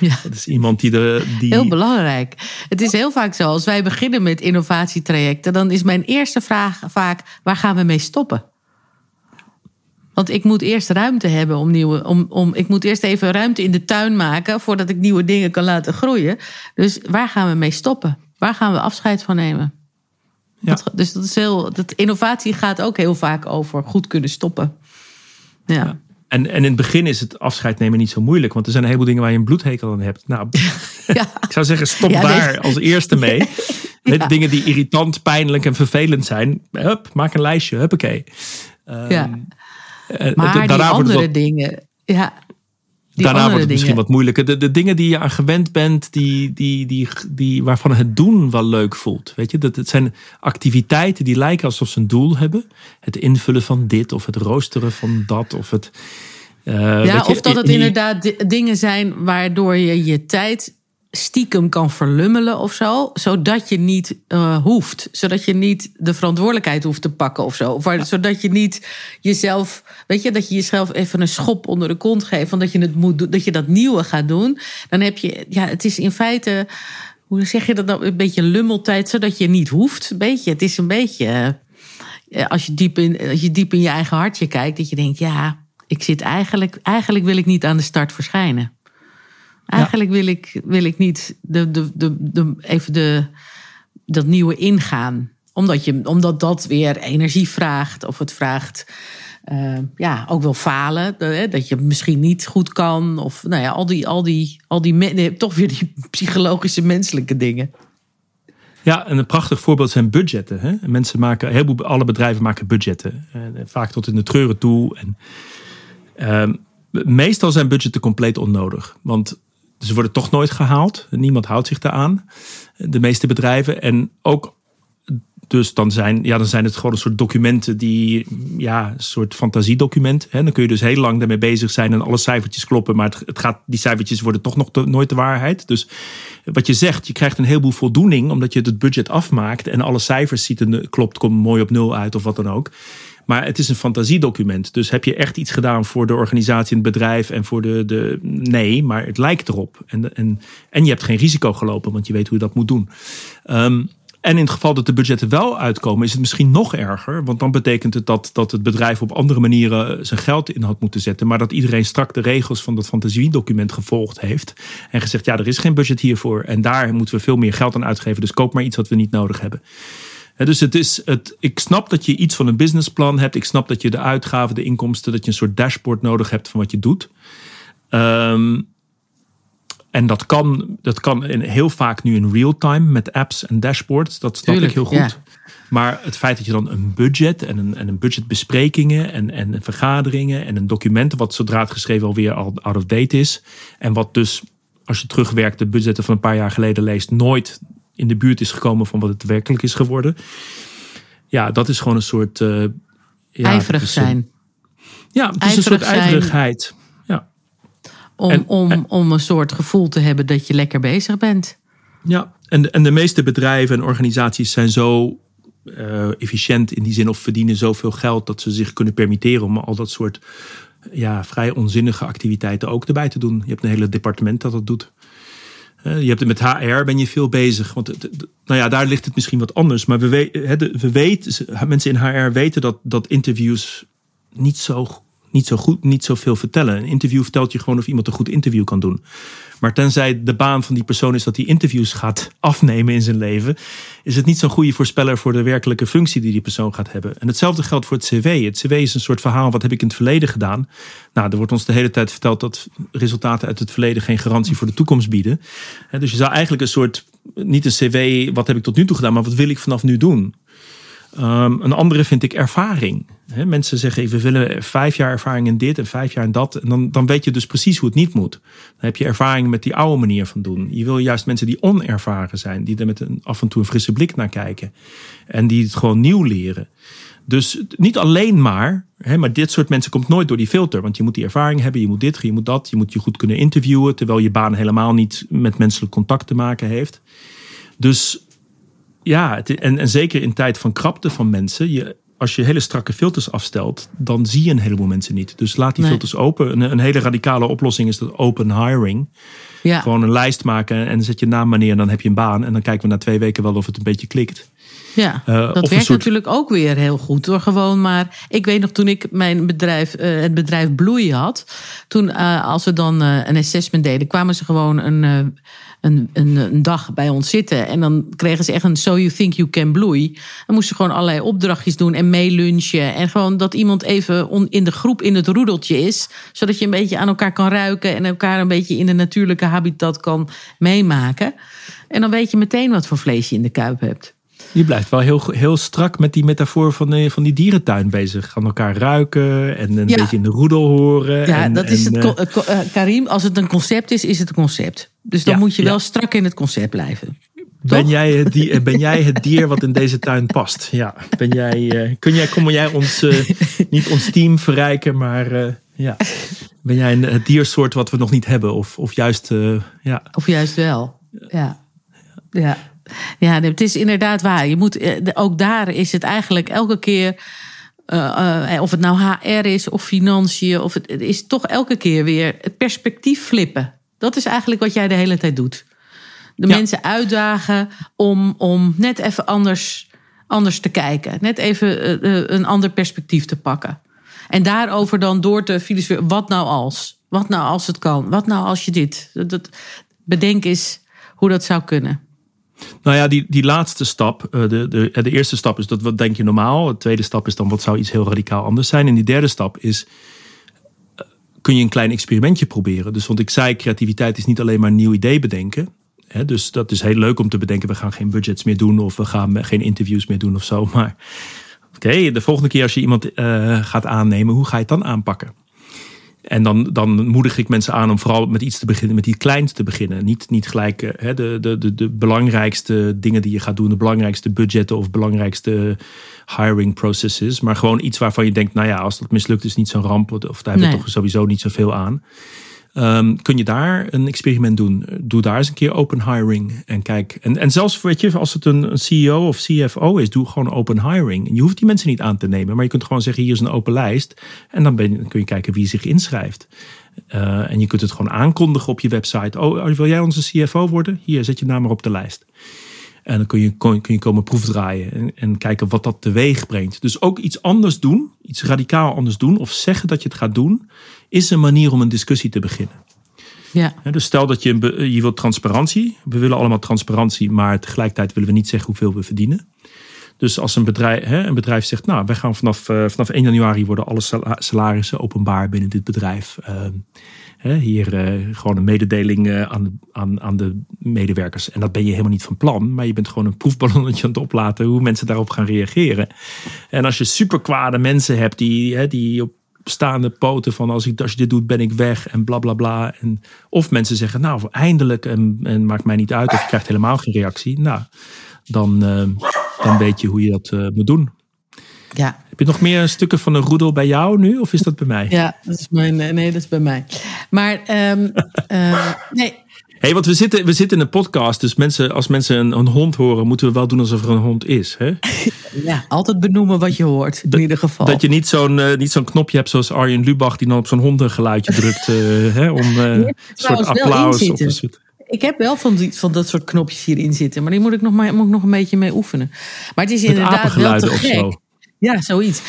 Ja. Dat is iemand die de. Die... Heel belangrijk. Het is heel vaak zo, als wij beginnen met innovatietrajecten, dan is mijn eerste vraag vaak: waar gaan we mee stoppen? Want ik moet eerst ruimte hebben om nieuwe. Om, om, ik moet eerst even ruimte in de tuin maken voordat ik nieuwe dingen kan laten groeien. Dus waar gaan we mee stoppen? Waar gaan we afscheid van nemen? Ja. dus dat is heel. Dat innovatie gaat ook heel vaak over goed kunnen stoppen. Ja. ja. En, en in het begin is het afscheid nemen niet zo moeilijk, want er zijn een heleboel dingen waar je een bloedhekel aan hebt. Nou, ja. ik zou zeggen, stop daar als eerste mee. Met dingen die irritant, pijnlijk en vervelend zijn. Hup, maak een lijstje, huppakee. Um, ja. Eh, maar die andere dingen, ja, Daarna wordt het misschien wat moeilijker. De, de dingen die je aan gewend bent, die, die, die, die, waarvan het doen wel leuk voelt. Weet je, dat het zijn activiteiten die lijken alsof ze een doel hebben. Het invullen van dit of het roosteren van dat of het. Uh, ja, of dat het inderdaad dingen zijn waardoor je je tijd stiekem kan verlummelen of zo. Zodat je niet uh, hoeft. Zodat je niet de verantwoordelijkheid hoeft te pakken of zo. Of, zodat je niet jezelf. Weet je, dat je jezelf even een schop onder de kont geeft. Van dat je het moet doen, dat je dat nieuwe gaat doen. Dan heb je. Ja, het is in feite. Hoe zeg je dat nou? Een beetje lummeltijd, zodat je niet hoeft. Een beetje. Het is een beetje. Uh, als je, diep in, als je diep in je eigen hartje kijkt, dat je denkt: ja, ik zit eigenlijk. Eigenlijk wil ik niet aan de start verschijnen. Eigenlijk wil, ik, wil ik niet de, de, de, de, even de, dat nieuwe ingaan. Omdat, je, omdat dat weer energie vraagt. Of het vraagt uh, ja, ook wel falen. Dat je misschien niet goed kan. Of nou ja, al die, al die, al die toch weer die psychologische menselijke dingen. Ja, en een prachtig voorbeeld zijn budgetten. Hè? Mensen maken, een heleboel, alle bedrijven maken budgetten. En eh, vaak tot in de treuren toe. En, uh, meestal zijn budgetten compleet onnodig. Want ze worden toch nooit gehaald. Niemand houdt zich daaraan. De meeste bedrijven. En ook dus dan zijn, ja, dan zijn het gewoon een soort documenten die, ja, een soort fantasiedocument. Hè? Dan kun je dus heel lang daarmee bezig zijn en alle cijfertjes kloppen, maar het, het gaat, die cijfertjes worden toch nog nooit de waarheid. Dus wat je zegt, je krijgt een heleboel voldoening omdat je het budget afmaakt en alle cijfers ziet en klopt, komt mooi op nul uit of wat dan ook. Maar het is een fantasiedocument. Dus heb je echt iets gedaan voor de organisatie het bedrijf en voor de. de nee, maar het lijkt erop. En, en, en je hebt geen risico gelopen, want je weet hoe je dat moet doen. Um, En in het geval dat de budgetten wel uitkomen, is het misschien nog erger. Want dan betekent het dat, dat het bedrijf op andere manieren zijn geld in had moeten zetten. Maar dat iedereen strak de regels van dat fantasiedocument gevolgd heeft. En gezegd, ja, er is geen budget hiervoor. En daar moeten we veel meer geld aan uitgeven. Dus koop maar iets wat we niet nodig hebben. Dus het is het, ik snap dat je iets van een businessplan hebt. Ik snap dat je de uitgaven, de inkomsten, dat je een soort dashboard nodig hebt van wat je doet. Um, en dat kan, dat kan in, heel vaak nu in real time met apps en dashboards. Dat snap ik heel goed. Maar het feit dat je dan een budget en een, en een budgetbesprekingen en, en vergaderingen en een document, wat zodra het geschreven alweer al out of date is. En wat dus, als je terugwerkt, de budgetten van een paar jaar geleden leest, nooit in de buurt is gekomen van wat het werkelijk is geworden. Ja, dat is gewoon een soort. Uh, ja, ijverig zijn. Ja, het is een soort ijverigheid. Om, om, om een soort gevoel te hebben dat je lekker bezig bent. Ja, en, en de meeste bedrijven en organisaties zijn zo uh, efficiënt in die zin of verdienen zoveel geld dat ze zich kunnen permitteren om al dat soort ja, vrij onzinnige activiteiten ook erbij te doen. Je hebt een hele departement dat dat doet. Je hebt het met HR ben je veel bezig. Want nou ja, daar ligt het misschien wat anders. Maar we, weten, we weten, mensen in HR weten dat, dat interviews niet zo niet zo goed, niet zoveel vertellen. Een interview vertelt je gewoon of iemand een goed interview kan doen. Maar tenzij de baan van die persoon is dat hij interviews gaat afnemen in zijn leven, is het niet zo'n goede voorspeller voor de werkelijke functie die die persoon gaat hebben. En hetzelfde geldt voor het CV. Het CV is een soort verhaal, wat heb ik in het verleden gedaan? Nou, er wordt ons de hele tijd verteld dat resultaten uit het verleden geen garantie voor de toekomst bieden. Dus je zou eigenlijk een soort, niet een CV, wat heb ik tot nu toe gedaan, maar wat wil ik vanaf nu doen? Um, een andere vind ik ervaring. mensen zeggen, we willen vijf jaar ervaring in dit en vijf jaar in dat. En dan, dan weet je dus precies hoe het niet moet. Dan heb je ervaring met die oude manier van doen. Je wil juist mensen die onervaren zijn. Die er met een, af en toe een frisse blik naar kijken. En die het gewoon nieuw leren. Dus niet alleen maar, maar dit soort mensen komt nooit door die filter. Want je moet die ervaring hebben, je moet dit, je moet dat. Je moet je goed kunnen interviewen. Terwijl je baan helemaal niet met menselijk contact te maken heeft. Dus ja, en, en zeker in tijd van krapte van mensen. Je, als je hele strakke filters afstelt, dan zie je een heleboel mensen niet. Dus laat die filters open. Een, een, hele radicale oplossing is dat open hiring. Ja. Gewoon een lijst maken en zet je naam maar neer en dan heb je een baan. En dan kijken we na twee weken wel of het een beetje klikt. Ja, uh, dat werkt natuurlijk ook weer heel goed door gewoon maar. Ik weet nog toen ik mijn bedrijf, uh, het bedrijf Bloei had. Toen uh, als we dan een assessment deden, kwamen ze gewoon een een, een, een, dag bij ons zitten. En dan kregen ze echt een So You Think You Can Bloei. Dan moesten ze gewoon allerlei opdrachtjes doen en meelunchen. En gewoon dat iemand even in de groep in het roedeltje is. Zodat je een beetje aan elkaar kan ruiken. En elkaar een beetje in de natuurlijke habitat kan meemaken. En dan weet je meteen wat voor vlees je in de kuip hebt. Je blijft wel heel, heel strak met die metafoor van, de, van die dierentuin bezig. Gaan elkaar ruiken en een beetje in de roedel horen. Ja, en, dat is het, uh, Karim. Als het een concept is, is het een concept. Dus dan moet je wel strak in het concept blijven. Ben jij, het dier, ben jij het dier wat in deze tuin past? Ja. Ben jij, kun jij, kom jij ons, niet ons team verrijken, maar ja. Ben jij een, het diersoort wat we nog niet hebben? Of, of juist, ja. Of juist wel, ja. Ja. Ja, het is inderdaad waar. Je moet, eh, ook daar is het eigenlijk elke keer. Uh, uh, of het nou HR is of financiën, of het, het, is toch elke keer weer het perspectief flippen. Dat is eigenlijk wat jij de hele tijd doet. De mensen uitdagen om, om net even anders, anders te kijken. Net even een ander perspectief te pakken. En daarover dan door te filosoferen. Wat nou als? Wat nou als het kan? Wat nou als je dit? Dat, bedenk eens hoe dat zou kunnen. Nou ja, die, die laatste stap, eh, de, de, de eerste stap is dat wat denk je normaal. De tweede stap is dan wat zou iets heel radicaal anders zijn. En die derde stap is, eh, kun je een klein experimentje proberen. Dus want ik zei, creativiteit is niet alleen maar nieuw idee bedenken. dus dat is heel leuk om te bedenken, we gaan geen budgets meer doen of we gaan geen interviews meer doen of zo. Maar oké, de volgende keer als je iemand uh, gaat aannemen, hoe ga je het dan aanpakken? En dan, dan moedig ik mensen aan om vooral met iets te beginnen, met iets kleins te beginnen. Niet, niet gelijk eh, hè, de, de, de, de belangrijkste dingen die je gaat doen, de belangrijkste budgetten of belangrijkste hiring processes. Maar gewoon iets waarvan je denkt, nou ja, als dat mislukt is niet zo'n ramp. Of daar hebben we toch sowieso niet zoveel aan. Um, kun je daar een experiment doen? Doe daar eens een keer open hiring en kijk. En, en zelfs weet je, als het een, CEO of CFO is, doe gewoon open hiring. En je hoeft die mensen niet aan te nemen, maar je kunt gewoon zeggen: hier is een open lijst. En dan, ben, kun je kijken wie zich inschrijft. Uh, en je kunt het gewoon aankondigen op je website. Oh, wil jij onze CFO worden? Hier, zet je naam maar op de lijst. En dan kun je, kun je komen proefdraaien en, en kijken wat dat teweeg brengt. Dus ook iets anders doen, iets radicaal anders doen, of zeggen dat je het gaat doen, is een manier om een discussie te beginnen. Ja. Dus stel dat je, je wilt transparantie. We willen allemaal transparantie, maar tegelijkertijd willen we niet zeggen hoeveel we verdienen. Dus als een bedrijf, hè, een bedrijf zegt, nou, wij gaan vanaf, uh, vanaf 1 januari worden alle salarissen openbaar binnen dit bedrijf. Hè, hier uh, gewoon een mededeling uh, aan, aan, aan de medewerkers. En dat ben je helemaal niet van plan, maar je bent gewoon een proefballonnetje aan het oplaten hoe mensen daarop gaan reageren. En als je super kwade mensen hebt die, hè, die op staande poten van als, ik, als je dit doet ben ik weg en bla bla bla. En, of mensen zeggen nou eindelijk en, en maakt mij niet uit of je krijgt helemaal geen reactie. Nou, dan, uh, dan weet je hoe je dat uh, moet doen. Ja. Heb je nog meer stukken van een roedel bij jou nu of is dat bij mij? Ja, dat is mijn, nee, dat is bij mij. Maar um, uh, nee, hey, want we zitten, we zitten in een podcast, dus mensen, als mensen een, een, hond horen, moeten we wel doen alsof er een hond is. Hè? Ja, altijd benoemen wat je hoort, in dat, ieder geval. Dat je niet zo'n uh, niet zo'n knopje hebt zoals Arjen Lubach, die dan op zo'n hondengeluidje drukt uh, hè, om uh, een soort applaus. Soort... Ik heb wel van, die, van dat soort knopjes hierin zitten, maar die moet ik nog, maar, moet ik nog een beetje mee oefenen. Maar het is inderdaad wel te gek. Zo. Ja, zoiets.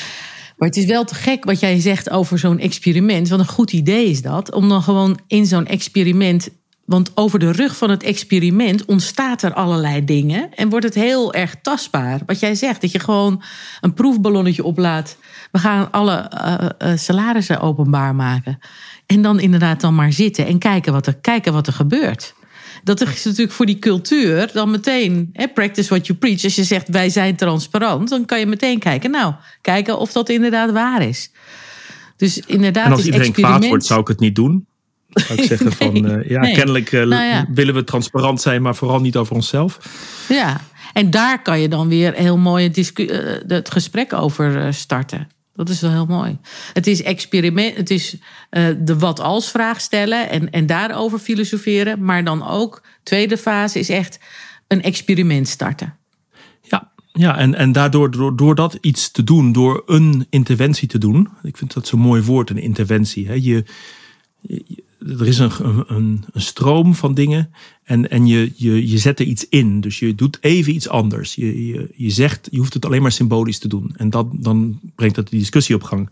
Maar het is wel te gek wat jij zegt over zo'n experiment. Wat een goed idee is dat. Om dan gewoon in zo'n experiment want over de rug van het experiment ontstaat er allerlei dingen en wordt het heel erg tastbaar. Wat jij zegt, dat je gewoon een proefballonnetje oplaat. We gaan alle uh, uh, salarissen openbaar maken. En dan inderdaad dan maar zitten en kijken wat er, kijken wat er gebeurt. Dat is natuurlijk voor die cultuur dan meteen, hè, practice what you preach. Als je zegt wij zijn transparant, dan kan je meteen kijken. Nou, kijken of dat inderdaad waar is. Dus inderdaad. En als iedereen experiment... kwaad wordt, zou ik het niet doen. Zou ik zeggen van, nee, uh, ja, nee. kennelijk uh, nou ja. willen we transparant zijn, maar vooral niet over onszelf. Ja, en daar kan je dan weer heel mooi uh, het gesprek over starten. Dat is wel heel mooi. Het is experiment, het is de wat als vraag stellen en, en daarover filosoferen. Maar dan ook, tweede fase is echt een experiment starten. Ja, ja, en, en daardoor, door, door dat iets te doen, door een interventie te doen. Ik vind dat zo'n mooi woord, een interventie. Hè? Je, je, er is een, een, een, stroom van dingen en, en je, je, je zet er iets in. Dus je doet even iets anders. Je, je, je zegt, je hoeft het alleen maar symbolisch te doen. En dat, dan brengt dat de discussie op gang.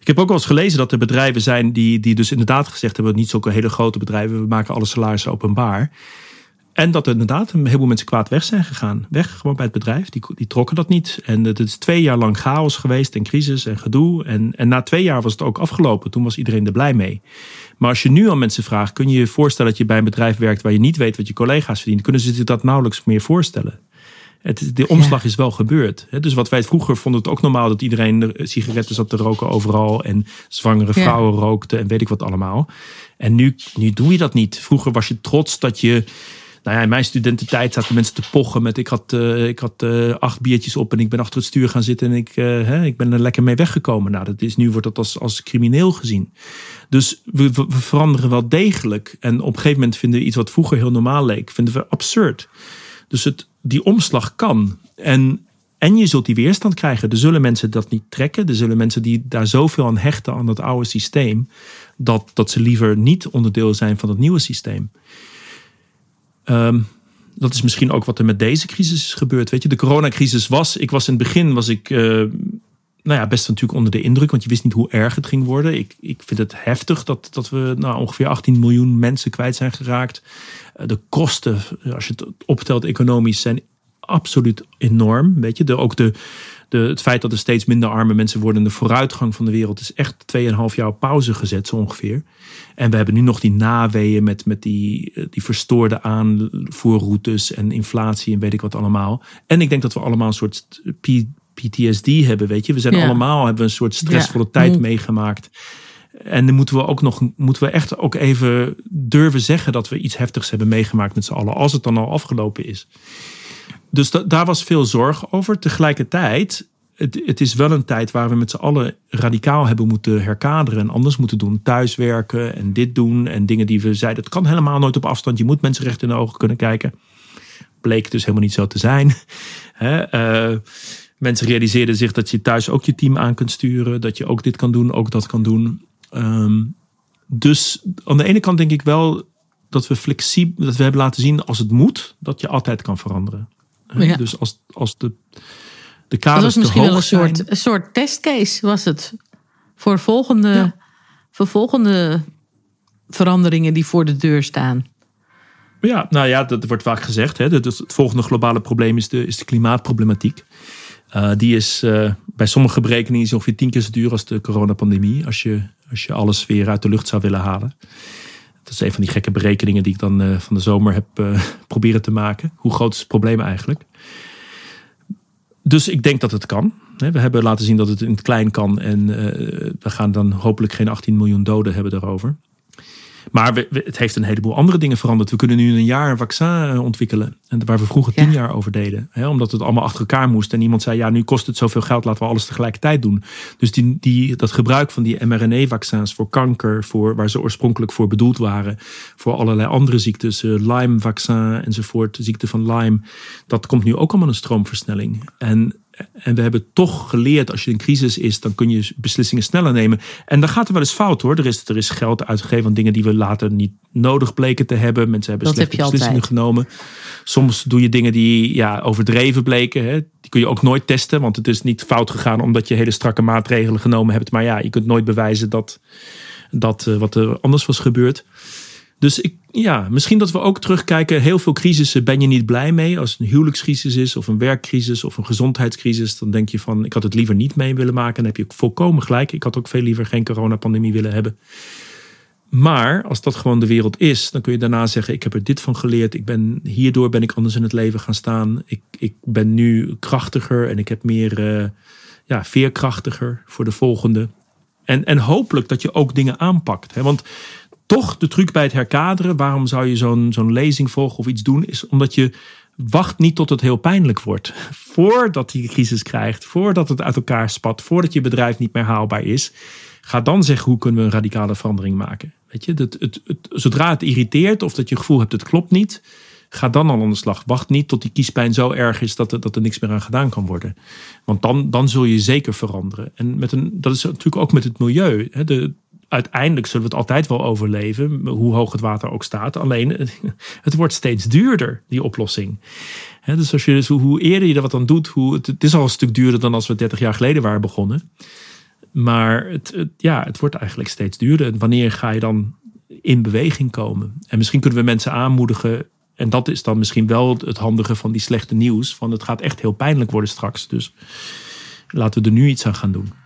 Ik heb ook wel eens gelezen dat er bedrijven zijn die, die dus inderdaad gezegd hebben, niet zulke hele grote bedrijven, we maken alle salarissen openbaar. En dat er inderdaad een heleboel mensen kwaad weg zijn gegaan. Weg gewoon bij het bedrijf. Die, die trokken dat niet. En het is twee jaar lang chaos geweest en crisis en gedoe. En, en na twee jaar was het ook afgelopen. Toen was iedereen er blij mee. Maar als je nu aan mensen vraagt, kun je je voorstellen dat je bij een bedrijf werkt waar je niet weet wat je collega's verdienen, kunnen ze zich dat nauwelijks meer voorstellen. Het, de omslag is wel gebeurd. Dus wat wij vroeger vonden het ook normaal dat iedereen sigaretten zat te roken overal en zwangere vrouwen ja. rookten en weet ik wat allemaal. En nu, nu doe je dat niet. Vroeger was je trots dat je nou ja, in mijn studententijd zaten mensen te pochen met ik had, uh, ik had uh, acht biertjes op en ik ben achter het stuur gaan zitten en ik, uh, hè, ik ben er lekker mee weggekomen. Nou, dat is, nu wordt dat als, als crimineel gezien. Dus we, we, veranderen wel degelijk. En op een gegeven moment vinden we iets wat vroeger heel normaal leek, vinden we absurd. Dus het, die omslag kan. En, en je zult die weerstand krijgen. Er zullen mensen dat niet trekken. Er zullen mensen die daar zoveel aan hechten aan dat oude systeem. Dat, dat ze liever niet onderdeel zijn van het nieuwe systeem. Um, dat is misschien ook wat er met deze crisis is gebeurd. Weet je, de coronacrisis was. Ik was in het begin was ik. Uh, nou ja, best natuurlijk onder de indruk, want je wist niet hoe erg het ging worden. Ik, ik vind het heftig dat, dat we nou, ongeveer 18 miljoen mensen kwijt zijn geraakt. Uh, de kosten, als je het optelt economisch, zijn absoluut enorm. Weet je, ook de, de, het feit dat er steeds minder arme mensen worden, de vooruitgang van de wereld, is echt 2,5 jaar pauze gezet, zo ongeveer. En we hebben nu nog die naweeën met, met die, die verstoorde aanvoerroutes en inflatie en weet ik wat allemaal. En ik denk dat we allemaal een soort PTSD hebben, weet je. We zijn ja. allemaal, hebben een soort stressvolle ja. tijd meegemaakt. En dan moeten we ook nog, moeten we echt ook even durven zeggen dat we iets heftigs hebben meegemaakt met z'n allen, als het dan al afgelopen is. Dus da daar was veel zorg over. Tegelijkertijd, het, is wel een tijd waar we met z'n allen radicaal hebben moeten herkaderen en anders moeten doen. Thuiswerken en dit doen en dingen die we zeiden. Het kan helemaal nooit op afstand. Je moet mensen recht in de ogen kunnen kijken. Bleek dus helemaal niet zo te zijn. He, uh, mensen realiseerden zich dat je thuis ook je team aan kunt sturen. Dat je ook dit kan doen, ook dat kan doen. Um, dus aan de ene kant denk ik wel dat we flexibel, dat we hebben laten zien als het moet, dat je altijd kan veranderen. Ja. Dus als, als de, de Dat kaders was te misschien wel een soort, zijn... een soort testcase, was het. Voor volgende, Ja. voor volgende veranderingen die voor de deur staan. Ja, nou ja, dat wordt vaak gezegd. Hè. Dat het volgende globale probleem is de, is de klimaatproblematiek. Eh, die is eh, bij sommige berekeningen ongeveer tien keer zo duur als de coronapandemie. Als je, als je alles weer uit de lucht zou willen halen. Is een van die gekke berekeningen die ik dan eh, van de zomer heb eh, proberen te maken. Hoe groot is het probleem eigenlijk? Dus ik denk dat het kan. We hebben laten zien dat het in het klein kan. En eh, we gaan dan hopelijk geen 18 miljoen doden hebben daarover. Maar we- we- het heeft een heleboel andere dingen veranderd. We kunnen nu in een jaar een vaccin eh, ontwikkelen. En waar we vroeger Ja. tien jaar over deden. Hè, omdat het allemaal achter elkaar moest. En iemand zei, ja, nu kost het zoveel geld. Laten we alles tegelijkertijd doen. Dus die, die, dat gebruik van die mRNA-vaccins voor kanker. Voor, waar ze oorspronkelijk voor bedoeld waren. Voor allerlei andere ziektes. eh, Lyme-vaccin enzovoort. De ziekte van Lyme. Dat komt nu ook allemaal een stroomversnelling. En en we hebben toch geleerd, als je in crisis is, dan kun je beslissingen sneller nemen. En dan gaat er wel eens fout hoor. Er is, er is geld uitgegeven aan dingen die we later niet nodig bleken te hebben. Mensen hebben Dat slechte heb beslissingen altijd. genomen. Soms doe je dingen die ja, overdreven bleken. Hè. Die kun je ook nooit testen, want het is niet fout gegaan omdat je hele strakke maatregelen genomen hebt. Maar ja, je kunt nooit bewijzen dat, dat eh, wat er anders was gebeurd. Dus ik, ja, misschien dat we ook terugkijken. Heel veel crisissen ben je niet blij mee. Als het een huwelijkscrisis is, of een werkcrisis, of een gezondheidscrisis. Dan denk je van, ik had het liever niet mee willen maken. Dan heb je volkomen gelijk. Ik had ook veel liever geen coronapandemie willen hebben. Maar als dat gewoon de wereld is, dan kun je daarna zeggen: Ik heb er dit van geleerd. Ik ben, hierdoor ben ik anders in het leven gaan staan. Ik, ik ben nu krachtiger en ik heb meer eh, ja, veerkrachtiger voor de volgende. En, en hopelijk dat je ook dingen aanpakt. Hè? Want toch de truc bij het herkaderen, waarom zou je zo'n lezing volgen of iets doen, is omdat je wacht niet tot het heel pijnlijk wordt. Voordat je crisis krijgt, voordat het uit elkaar spat, voordat je bedrijf niet meer haalbaar is. Ga dan zeggen hoe kunnen we een radicale verandering maken. Weet je, het, het, het, zodra het irriteert of dat je gevoel hebt het klopt niet, ga dan al aan de slag. Wacht niet tot die kiespijn zo erg is dat er, dat er niks meer aan gedaan kan worden. Want dan, dan zul je zeker veranderen. En met een, dat is natuurlijk ook met het milieu. Hè. De, uiteindelijk zullen we het altijd wel overleven, hoe hoog het water ook staat. Alleen het wordt steeds duurder, die oplossing. Dus als je, dus hoe, eerder je er wat aan doet, hoe, het, is al een stuk duurder dan als we 30 jaar geleden waren begonnen. Maar het, ja, het wordt eigenlijk steeds duurder. Wanneer ga je dan in beweging komen? En misschien kunnen we mensen aanmoedigen. En dat is dan misschien wel het handige van die slechte nieuws. Van het gaat echt heel pijnlijk worden straks. Dus laten we er nu iets aan gaan doen.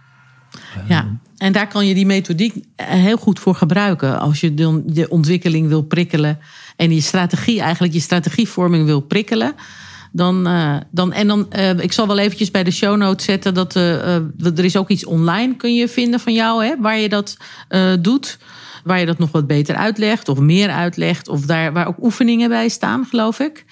Ja, en daar kan je die methodiek heel goed voor gebruiken. Als je de, de ontwikkeling wil prikkelen en je strategie, eigenlijk je strategievorming wil prikkelen. Dan, uh, dan, en dan, uh, ik zal wel eventjes bij de show notes zetten dat er is ook iets online kun je vinden van jou, hè, waar je dat doet. Waar je dat nog wat beter uitlegt of meer uitlegt. Of daar waar ook oefeningen bij staan, geloof ik.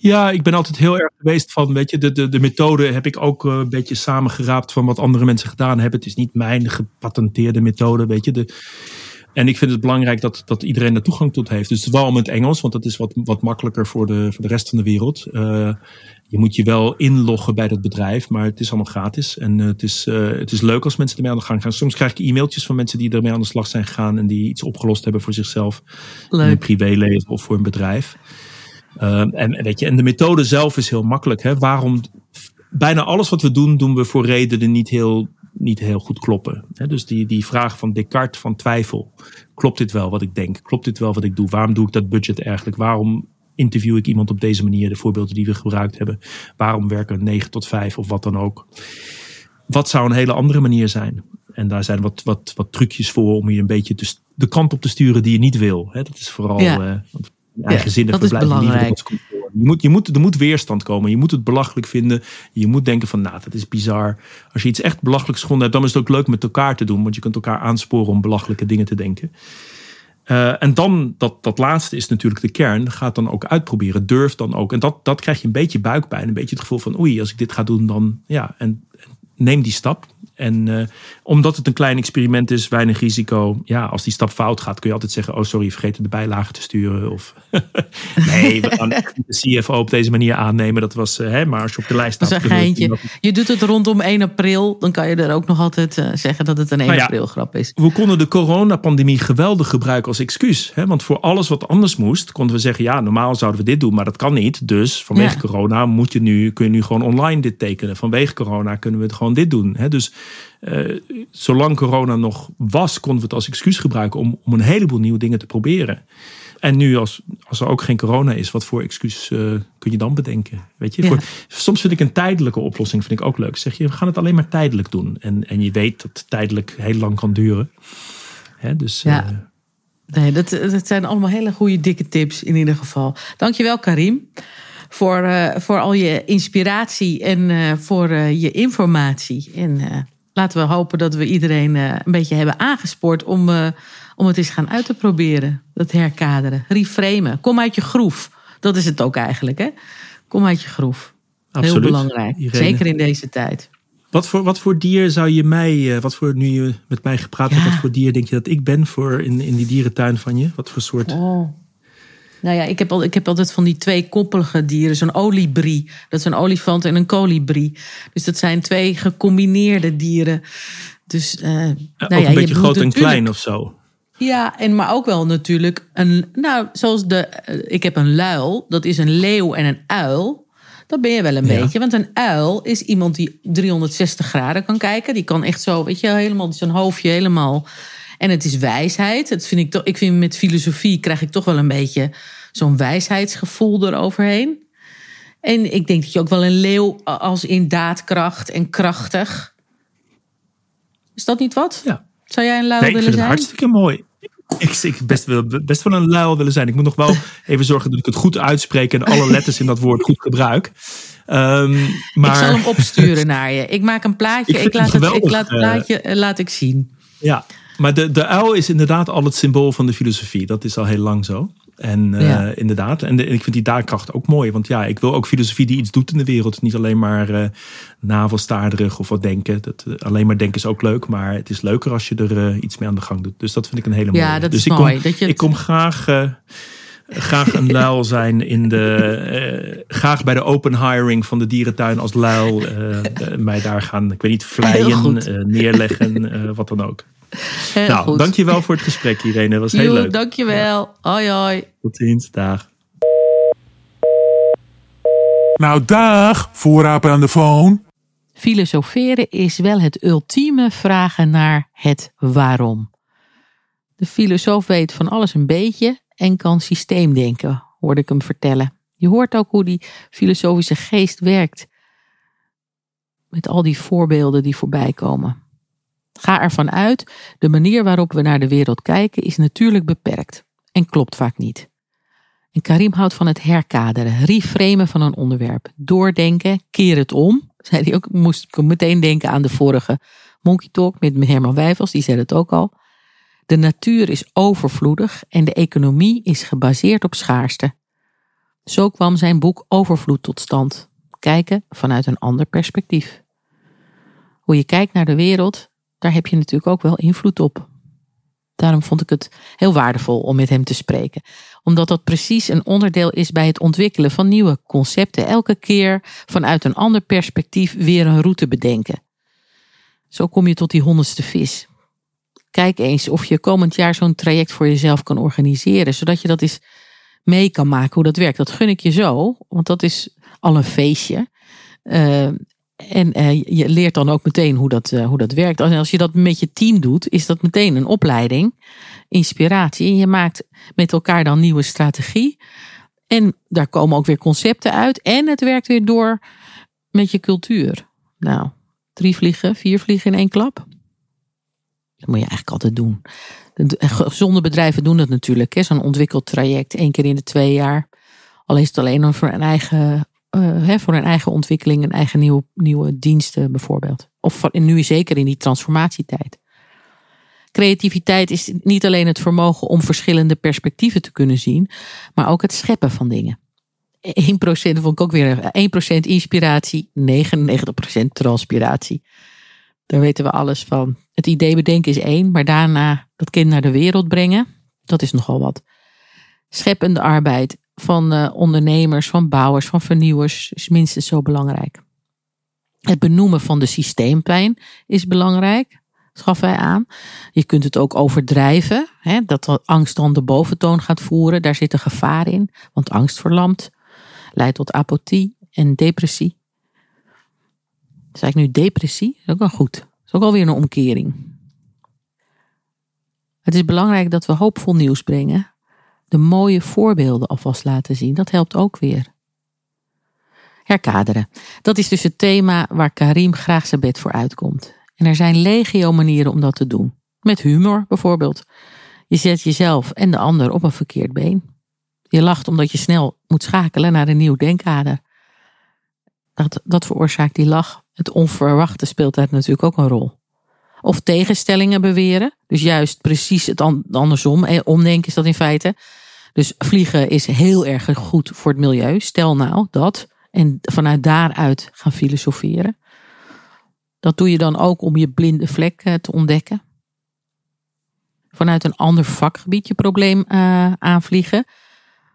Ja, ik ben altijd heel erg geweest van, weet je, de, de, de methode heb ik ook een beetje samengeraapt van wat andere mensen gedaan hebben. Het is niet mijn gepatenteerde methode, weet je. De, en ik vind het belangrijk dat, dat iedereen er toegang tot heeft. Dus wel met Engels, want dat is wat, wat makkelijker voor de, voor de rest van de wereld. Uh, je moet je wel inloggen bij dat bedrijf, maar het is allemaal gratis. En uh, het, is, uh, het is leuk als mensen ermee aan de gang gaan. Soms krijg ik e-mailtjes van mensen die ermee aan de slag zijn gegaan en die iets opgelost hebben voor zichzelf. Leuk. In een privéleven of voor een bedrijf. Uh, en, weet je, en de methode zelf is heel makkelijk. Hè? Waarom? Bijna alles wat we doen, doen we voor redenen niet heel, niet heel goed kloppen. Hè? Dus die, die vraag van Descartes van twijfel. Klopt dit wel wat ik denk? Klopt dit wel wat ik doe? Waarom doe ik dat budget eigenlijk? Waarom interview ik iemand op deze manier? De voorbeelden die we gebruikt hebben. Waarom werken 9 tot 5 of wat dan ook? Wat zou een hele andere manier zijn? En daar zijn wat, wat, wat trucjes voor om je een beetje te, de kant op te sturen die je niet wil. Hè? Dat is vooral. Ja. Uh, eigenzinnig ja, dat is belangrijk. Je moet, je moet, er moet weerstand komen. Je moet het belachelijk vinden. Je moet denken van, nou, dat is bizar. Als je iets echt belachelijks gevonden hebt, dan is het ook leuk met elkaar te doen. Want je kunt elkaar aansporen om belachelijke dingen te denken. Uh, en dan, dat, dat laatste is natuurlijk de kern. Ga het dan ook uitproberen. Durf dan ook. En dat, dat krijg je een beetje buikpijn. Een beetje het gevoel van, oei, als ik dit ga doen, dan ja. En, neem die stap. En uh, omdat het een klein experiment is, weinig risico. Ja, als die stap fout gaat, kun je altijd zeggen: Oh, sorry, vergeten de bijlagen te sturen. Of nee, we gaan de CFO op deze manier aannemen. Dat was, uh, hè, maar als je op de lijst staat. Dat is een geintje. Je doet het rondom 1 april, dan kan je er ook nog altijd uh, zeggen dat het een 1 nou ja, april grap is. We konden de coronapandemie geweldig gebruiken als excuus. Hè? Want voor alles wat anders moest, konden we zeggen: Ja, normaal zouden we dit doen, maar dat kan niet. Dus vanwege ja. corona moet je nu, kun je nu gewoon online dit tekenen. Vanwege corona kunnen we het gewoon dit doen. Hè? Dus uh, zolang corona nog was, konden we het als excuus gebruiken om, om een heleboel nieuwe dingen te proberen. En nu, als, als er ook geen corona is, wat voor excuus uh, kun je dan bedenken? Weet je? Ja. Voor, soms vind ik een tijdelijke oplossing vind ik ook leuk. Zeg je, we gaan het alleen maar tijdelijk doen. En, en je weet dat tijdelijk heel lang kan duren. Hè, dus, Ja. eh, Nee, dat, dat zijn allemaal hele goede dikke tips in ieder geval. Dankjewel Karim. Voor, eh, voor al je inspiratie en eh, voor eh, je informatie. En eh, laten we hopen dat we iedereen eh, een beetje hebben aangespoord om, eh, om het eens gaan uit te proberen. Dat herkaderen, reframen. Kom uit je groef. Dat is het ook eigenlijk, hè? Kom uit je groef. Absoluut. Heel belangrijk. Irene. Zeker in deze tijd. wat, voor, wat voor dier zou je mij, eh, wat voor, nu je met mij gepraat hebt, wat voor dier denk je dat ik ben voor in, in die dierentuin van je? Wat voor soort? Oh. Nou ja, ik heb, al, ik heb altijd van die tweekoppelige dieren. Zo'n olibrie. Dat is een olifant en een kolibrie. Dus dat zijn twee gecombineerde dieren. Dus, eh, nou ook ja, een je beetje groot en klein of zo. Ja, en maar ook wel natuurlijk een. Nou, zoals de. eh, Ik heb een luil. Dat is een leeuw en een uil. Dat ben je wel een Ja. beetje. Want een uil is iemand die 360 graden kan kijken. Die kan echt zo, weet je, helemaal zijn hoofdje helemaal. En het is wijsheid. Dat vind ik toch. Ik vind met filosofie krijg ik toch wel een beetje zo'n wijsheidsgevoel eroverheen. En ik denk dat je ook wel een leeuw als in daadkracht en krachtig. Is dat niet wat? Ja. Zou jij een luil Nee, ik willen vind het zijn? hartstikke mooi. Ik, ik best, wel, best wel een luil willen zijn. Ik moet nog wel even zorgen dat ik het goed uitspreek en alle letters in dat woord goed gebruik. Ehm, maar Ik zal hem opsturen naar je. Ik maak een plaatje. Ik Ik, laat, het, ik laat het eh, plaatje laat ik zien. Ja, maar de, de uil is inderdaad al het symbool van de filosofie. Dat is al heel lang zo. En eh, inderdaad, en, de- en ik vind die daadkracht ook mooi. Want ja, ik wil ook filosofie die iets doet in de wereld. Niet alleen maar eh navelstaarderig of wat denken. Dat, eh, alleen maar denken is ook leuk. Maar het is leuker als je er iets mee aan de gang doet. Dus dat vind ik een hele mooie. Ja, dat dus is ik mooi. Kom, Dat je het- Ik kom graag... Graag een luil zijn in de. graag bij de open hiring van de dierentuin als luil. mij daar gaan, ik weet niet, vleien, neerleggen, wat dan ook. Heel nou, goed. dankjewel voor het gesprek, Irene. Dat was heel leuk. Dankjewel. Hoi hoi. Tot ziens. Dag. Nou, dag, voorraper aan de phone. Filosoferen is wel het ultieme vragen naar het waarom. De filosoof weet van alles een beetje en kan systeemdenken, hoorde ik hem vertellen. Je hoort ook hoe die filosofische geest werkt. Met al die voorbeelden die voorbij komen. Ga ervan uit, de manier waarop we naar de wereld kijken is natuurlijk beperkt en klopt vaak niet. En Karim houdt van het herkaderen, reframen van een onderwerp. Doordenken, keer het om. Zei hij ook, moest ik meteen denken aan de vorige Monkey Talk met Herman Wijfels, die zei het ook al. De natuur is overvloedig en de economie is gebaseerd op schaarste. Zo kwam zijn boek Overvloed tot stand. Kijken vanuit een ander perspectief. Hoe je kijkt naar de wereld, daar heb je natuurlijk ook wel invloed op. Daarom vond ik het heel waardevol om met hem te spreken. Omdat dat precies een onderdeel is bij het ontwikkelen van nieuwe concepten. Elke keer vanuit een ander perspectief weer een route bedenken. Zo kom je tot die honderdste vis. Kijk eens of je komend jaar zo'n traject voor jezelf kan organiseren. Zodat je dat eens mee kan maken hoe dat werkt. Dat gun ik je zo, want dat is al een feestje. Uh, en uh, je leert dan ook meteen hoe dat, uh, hoe dat werkt. Als je dat met je team doet, is dat meteen een opleiding, inspiratie. En je maakt met elkaar dan nieuwe strategie. En daar komen ook weer concepten uit. En het werkt weer door met je cultuur. Nou, drie vliegen, vier vliegen in één klap. Dat moet je eigenlijk altijd doen. De gezonde bedrijven doen dat natuurlijk. Zo'n ontwikkeld traject, één keer in de twee jaar. Al is het alleen voor een eigen hè, voor hun eigen ontwikkeling, een eigen nieuwe, nieuwe diensten bijvoorbeeld. Of van, nu zeker in die transformatietijd. Creativiteit is niet alleen het vermogen om verschillende perspectieven te kunnen zien, maar ook het scheppen van dingen. 1% vond ik ook weer 1% inspiratie, 99% transpiratie. Daar weten we alles van. Het idee bedenken is één, maar daarna dat kind naar de wereld brengen, dat is nogal wat. Scheppende arbeid van uh, ondernemers, van bouwers, van vernieuwers is minstens zo belangrijk. Het benoemen van de systeempijn is belangrijk, schaf wij aan. Je kunt het ook overdrijven, hè, dat angst dan de boventoon gaat voeren. Daar zit een gevaar in, want angst verlamt, leidt tot apathie en depressie. Zeg ik nu depressie? Dat is ook wel goed. Dat is ook alweer een omkering. Het is belangrijk dat we hoopvol nieuws brengen. De mooie voorbeelden alvast laten zien. Dat helpt ook weer. Herkaderen. Dat is dus het thema waar Karim graag zijn bed voor uitkomt. En er zijn legio manieren om dat te doen. Met humor bijvoorbeeld. Je zet jezelf en de ander op een verkeerd been. Je lacht omdat je snel moet schakelen naar een nieuw denkkader. Dat, dat veroorzaakt die lach. Het onverwachte speelt daar natuurlijk ook een rol. Of tegenstellingen beweren. Dus juist precies het andersom. Eh, omdenken is dat in feite. Dus vliegen is heel erg goed voor het milieu. Stel nou dat. En vanuit daaruit gaan filosoferen. Dat doe je dan ook om je blinde vlek eh, te ontdekken. Vanuit een ander vakgebied je probleem uh, aanvliegen.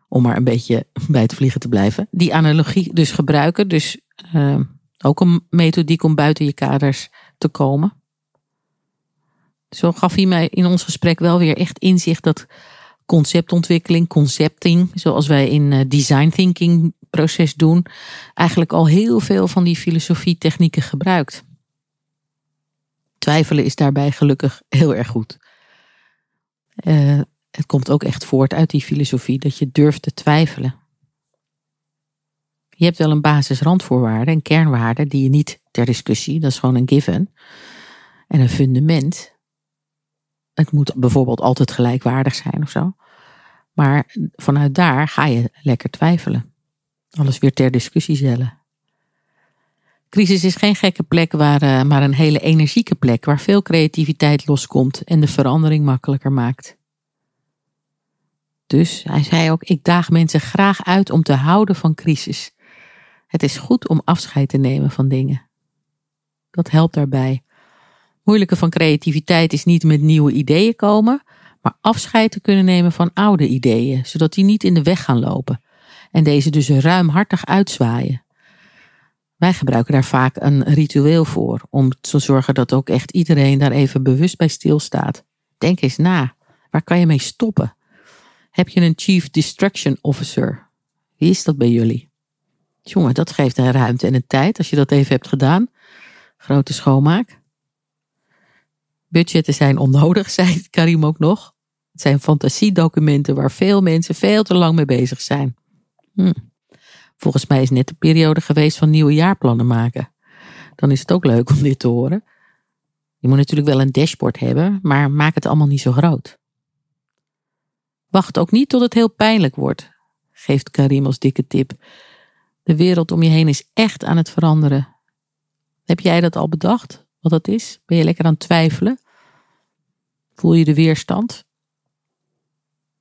Om maar een beetje bij het vliegen te blijven. Die analogie dus gebruiken. Dus uh, ook een methodiek om buiten je kaders te komen. Zo gaf hij mij in ons gesprek wel weer echt inzicht dat conceptontwikkeling, concepting, zoals wij in design thinking proces doen, eigenlijk al heel veel van die filosofie technieken gebruikt. Twijfelen is daarbij gelukkig heel erg goed. Uh, het komt ook echt voort uit die filosofie dat je durft te twijfelen. Je hebt wel een basisrandvoorwaarde, een kernwaarde die je niet ter discussie, dat is gewoon een given. En een fundament. Het moet bijvoorbeeld altijd gelijkwaardig zijn of zo. Maar vanuit daar ga je lekker twijfelen. Alles weer ter discussie stellen. Crisis is geen gekke plek, waar, uh, maar een hele energieke plek waar veel creativiteit loskomt en de verandering makkelijker maakt. Dus hij zei ook: Ik daag mensen graag uit om te houden van crisis. Het is goed om afscheid te nemen van dingen. Dat helpt daarbij. Moeilijke van creativiteit is niet met nieuwe ideeën komen, maar afscheid te kunnen nemen van oude ideeën, zodat die niet in de weg gaan lopen en deze dus ruimhartig uitzwaaien. Wij gebruiken daar vaak een ritueel voor, om te zorgen dat ook echt iedereen daar even bewust bij stilstaat. Denk eens na, waar kan je mee stoppen? Heb je een Chief Destruction Officer? Wie is dat bij jullie? Jongen, dat geeft een ruimte en een tijd als je dat even hebt gedaan. Grote schoonmaak. Budgetten zijn onnodig, zei Karim ook nog. Het zijn fantasiedocumenten waar veel mensen veel te lang mee bezig zijn. Hm. Volgens mij is net de periode geweest van nieuwe jaarplannen maken. Dan is het ook leuk om dit te horen. Je moet natuurlijk wel een dashboard hebben, maar maak het allemaal niet zo groot. Wacht ook niet tot het heel pijnlijk wordt, geeft Karim als dikke tip. De wereld om je heen is echt aan het veranderen. Heb jij dat al bedacht, wat dat is? Ben je lekker aan het twijfelen? Voel je de weerstand?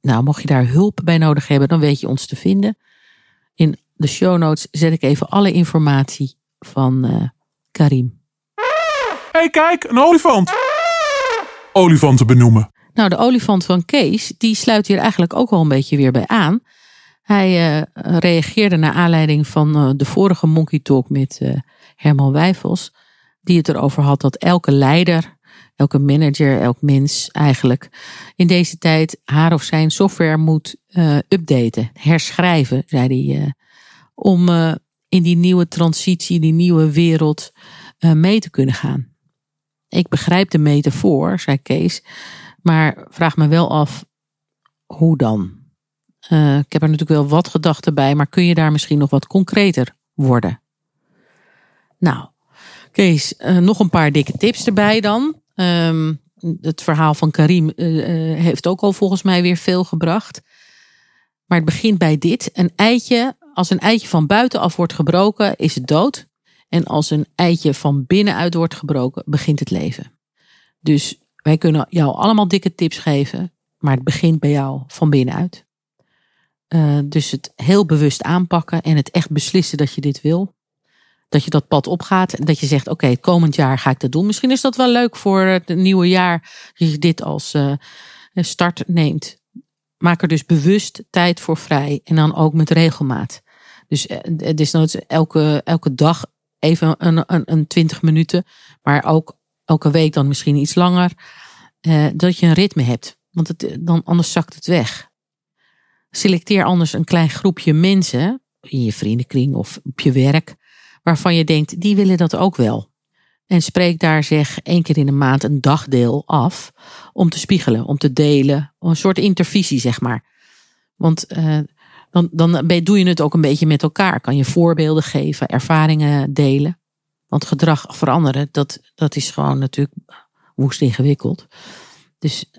Nou, mocht je daar hulp bij nodig hebben, dan weet je ons te vinden. In de show notes zet ik even alle informatie van uh, Karim. Hé, hey, kijk, een olifant. Olifanten benoemen. Nou, de olifant van Kees, die sluit hier eigenlijk ook wel een beetje weer bij aan. Hij uh, reageerde naar aanleiding van uh, de vorige Monkey Talk met Herman Wijfels. Die het erover had dat elke leider, elke manager, elk mens eigenlijk in deze tijd haar of zijn software moet updaten, herschrijven, zei hij. om in die nieuwe transitie, die nieuwe wereld mee te kunnen gaan. Ik begrijp de metafoor, zei Kees. Maar vraag me wel af, hoe dan? Ik heb er natuurlijk wel wat gedachten bij, maar kun je daar misschien nog wat concreter worden? Nou, Kees, nog een paar dikke tips erbij dan. Um, het verhaal van Karim uh, heeft ook al volgens mij weer veel gebracht. Maar het begint bij dit. Een eitje, als een eitje van buitenaf wordt gebroken, is het dood. En als een eitje van binnenuit wordt gebroken, begint het leven. Dus wij kunnen jou allemaal dikke tips geven, maar het begint bij jou van binnenuit. Uh, dus het heel bewust aanpakken en het echt beslissen dat je dit wil. Dat je dat pad opgaat. En dat je zegt, oké, komend jaar ga ik dat doen. Misschien is dat wel leuk voor het nieuwe jaar. Dat je dit als uh, start neemt. Maak er dus bewust tijd voor vrij. En dan ook met regelmaat. Dus het is nooit elke, elke dag even een, een, een 20 minuten. Maar ook elke week dan misschien iets langer. Uh, dat je een ritme hebt. Want het, dan, anders zakt het weg. Selecteer anders een klein groepje mensen in je vriendenkring of op je werk, waarvan je denkt, die willen dat ook wel. En spreek daar zeg één keer in de maand een dagdeel af om te spiegelen, om te delen. Een soort intervisie, zeg maar. Want uh, dan, dan doe je het ook een beetje met elkaar. Kan je voorbeelden geven, ervaringen delen. Want gedrag veranderen, dat, dat is gewoon natuurlijk woest ingewikkeld. Dus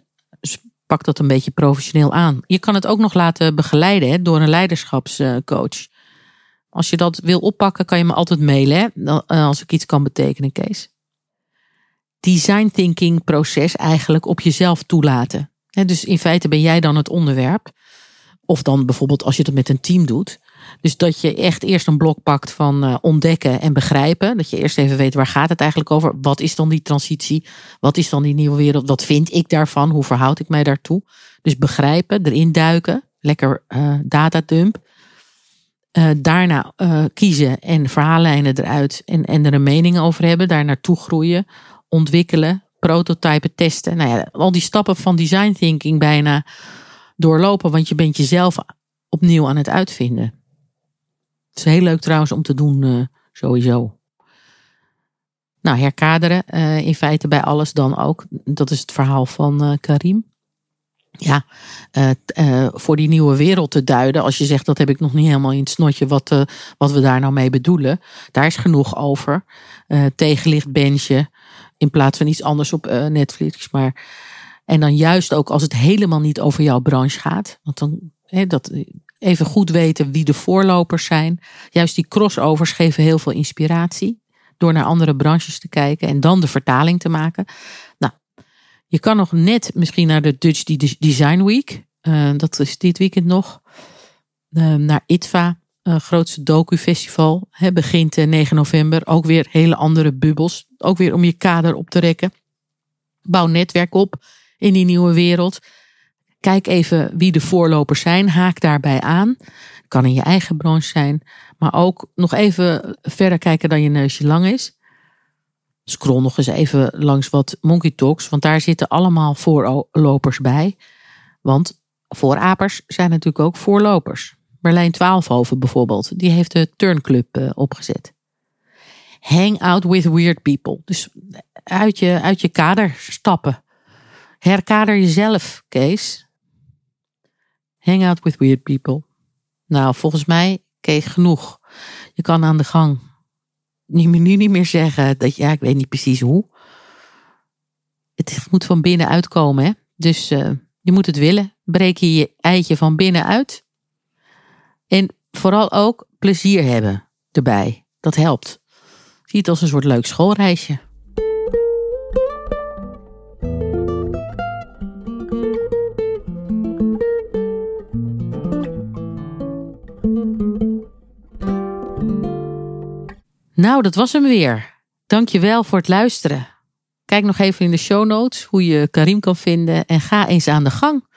pak dat een beetje professioneel aan. Je kan het ook nog laten begeleiden hè, door een leiderschapscoach. Als je dat wil oppakken, kan je me altijd mailen. Hè, eh, als ik iets kan betekenen, Kees. Design thinking proces eigenlijk op jezelf toelaten. Dus in feite ben jij dan het onderwerp. Of dan bijvoorbeeld als je het met een team doet. Dus dat je echt eerst een blok pakt van uh, ontdekken en begrijpen. Dat je eerst even weet waar gaat het eigenlijk over. Wat is dan die transitie? Wat is dan die nieuwe wereld? Wat vind ik daarvan? Hoe verhoud ik mij daartoe? Dus begrijpen, erin duiken. Lekker uh, datadump. Uh, daarna kiezen en verhaallijnen eruit en, en er een mening over hebben. Daar naartoe groeien, ontwikkelen, prototypen, testen. Nou ja, al die stappen van design thinking bijna doorlopen. Want je bent jezelf opnieuw aan het uitvinden. Het is heel leuk trouwens om te doen, uh, sowieso. Nou, herkaderen in feite bij alles dan ook. Dat is het verhaal van Karim. Ja, voor die nieuwe wereld te duiden. Als je zegt dat heb ik nog niet helemaal in het snotje wat, wat we daar nou mee bedoelen. Daar is genoeg over. tegenlichtbenchje in plaats van iets anders op Netflix. Maar, en dan juist ook als het helemaal niet over jouw branche gaat. Want dan, dat, even goed weten wie de voorlopers zijn. Juist die crossovers geven heel veel inspiratie. Door naar andere branches te kijken en dan de vertaling te maken. Nou, je kan nog net misschien naar de Dutch Design Week. Uh, dat is dit weekend nog. Uh, naar ITVA, uh, grootste docu-festival. Hè, begint 9 november. Ook weer hele andere bubbels. Ook weer om je kader op te rekken. Bouw netwerk op in die nieuwe wereld. Kijk even wie de voorlopers zijn. Haak daarbij aan. Kan in je eigen branche zijn. Maar ook nog even verder kijken dan je neusje lang is. Scroll nog eens even langs wat Monkey Talks. Want daar zitten allemaal voorlopers bij. Want voorapers zijn natuurlijk ook voorlopers. Berlijn Twaalfhoven bijvoorbeeld. Die heeft de Turnclub uh, opgezet. Hang out with weird people. Dus uit je, uit je kader stappen. Herkader jezelf, Kees. Hang out with weird people. Nou, volgens mij, Kees, genoeg. Je kan aan de gang. Nu, niet meer zeggen dat, ja, ik weet niet precies hoe. Het moet van binnen uitkomen, hè. Dus uh, je moet het willen. Breek je je eitje van binnen uit. En vooral ook plezier hebben erbij. Dat helpt. Zie het als een soort leuk schoolreisje. Nou, dat was hem weer. Dankjewel voor het luisteren. Kijk nog even in de show notes hoe je Karim kan vinden en ga eens aan de gang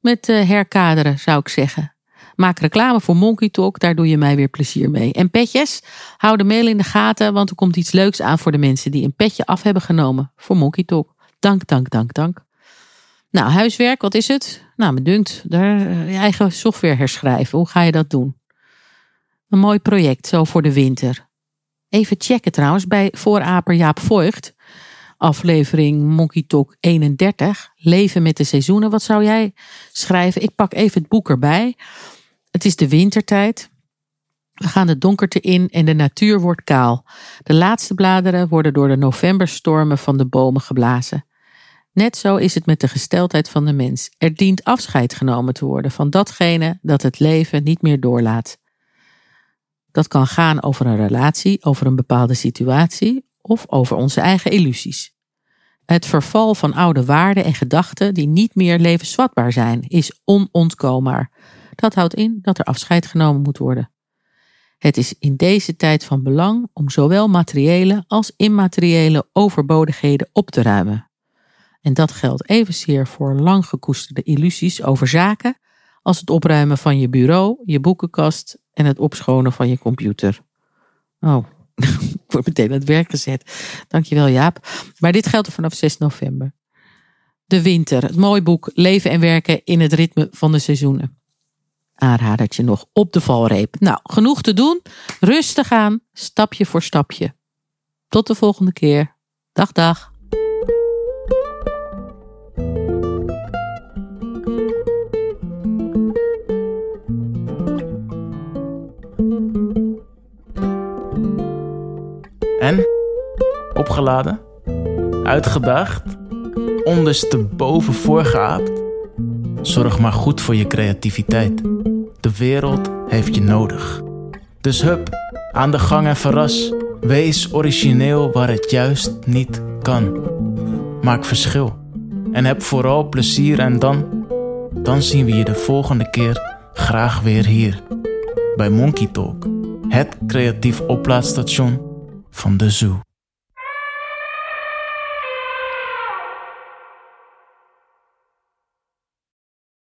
met uh, herkaderen, zou ik zeggen. Maak reclame voor Monkey Talk, daar doe je mij weer plezier mee. En petjes, hou de mail in de gaten, want er komt iets leuks aan voor de mensen die een petje af hebben genomen voor Monkey Talk. Dank, dank, dank, dank. Nou, huiswerk, wat is het? Nou, me dunkt, daar, eh, je eigen software herschrijven. Hoe ga je dat doen? Een mooi project, zo voor de winter. Even checken trouwens bij vooraper Jaap Voigt. Aflevering Monkey Talk 31. Leven met de seizoenen. Wat zou jij schrijven? Ik pak even het boek erbij. Het is de wintertijd. We gaan de donkerte in en de natuur wordt kaal. De laatste bladeren worden door de novemberstormen van de bomen geblazen. Net zo is het met de gesteldheid van de mens. Er dient afscheid genomen te worden van datgene dat het leven niet meer doorlaat. Dat kan gaan over een relatie, over een bepaalde situatie of over onze eigen illusies. Het verval van oude waarden en gedachten die niet meer levensvatbaar zijn, is onontkoombaar. Dat houdt in dat er afscheid genomen moet worden. Het is in deze tijd van belang om zowel materiële als immateriële overbodigheden op te ruimen. En dat geldt evenzeer voor lang gekoesterde illusies over zaken als het opruimen van je bureau, je boekenkast en het opschonen van je computer. Oh, ik word meteen aan het werk gezet. Dankjewel Jaap. Maar dit geldt er vanaf 6 november. De winter, het mooie boek Leven en werken in het ritme van de seizoenen. Aanradertje nog op de valreep. Nou, genoeg te doen. Rustig aan, stapje voor stapje. Tot de volgende keer. Dag, dag. En? Opgeladen? Uitgedaagd? Ondersteboven voorgeaapt? Zorg maar goed voor je creativiteit. De wereld heeft je nodig. Dus hup, aan de gang en verras. Wees origineel waar het juist niet kan. Maak verschil. En heb vooral plezier en dan, dan zien we je de volgende keer graag weer hier. Bij Monkey Talk, het creatief oplaadstation van de zoo.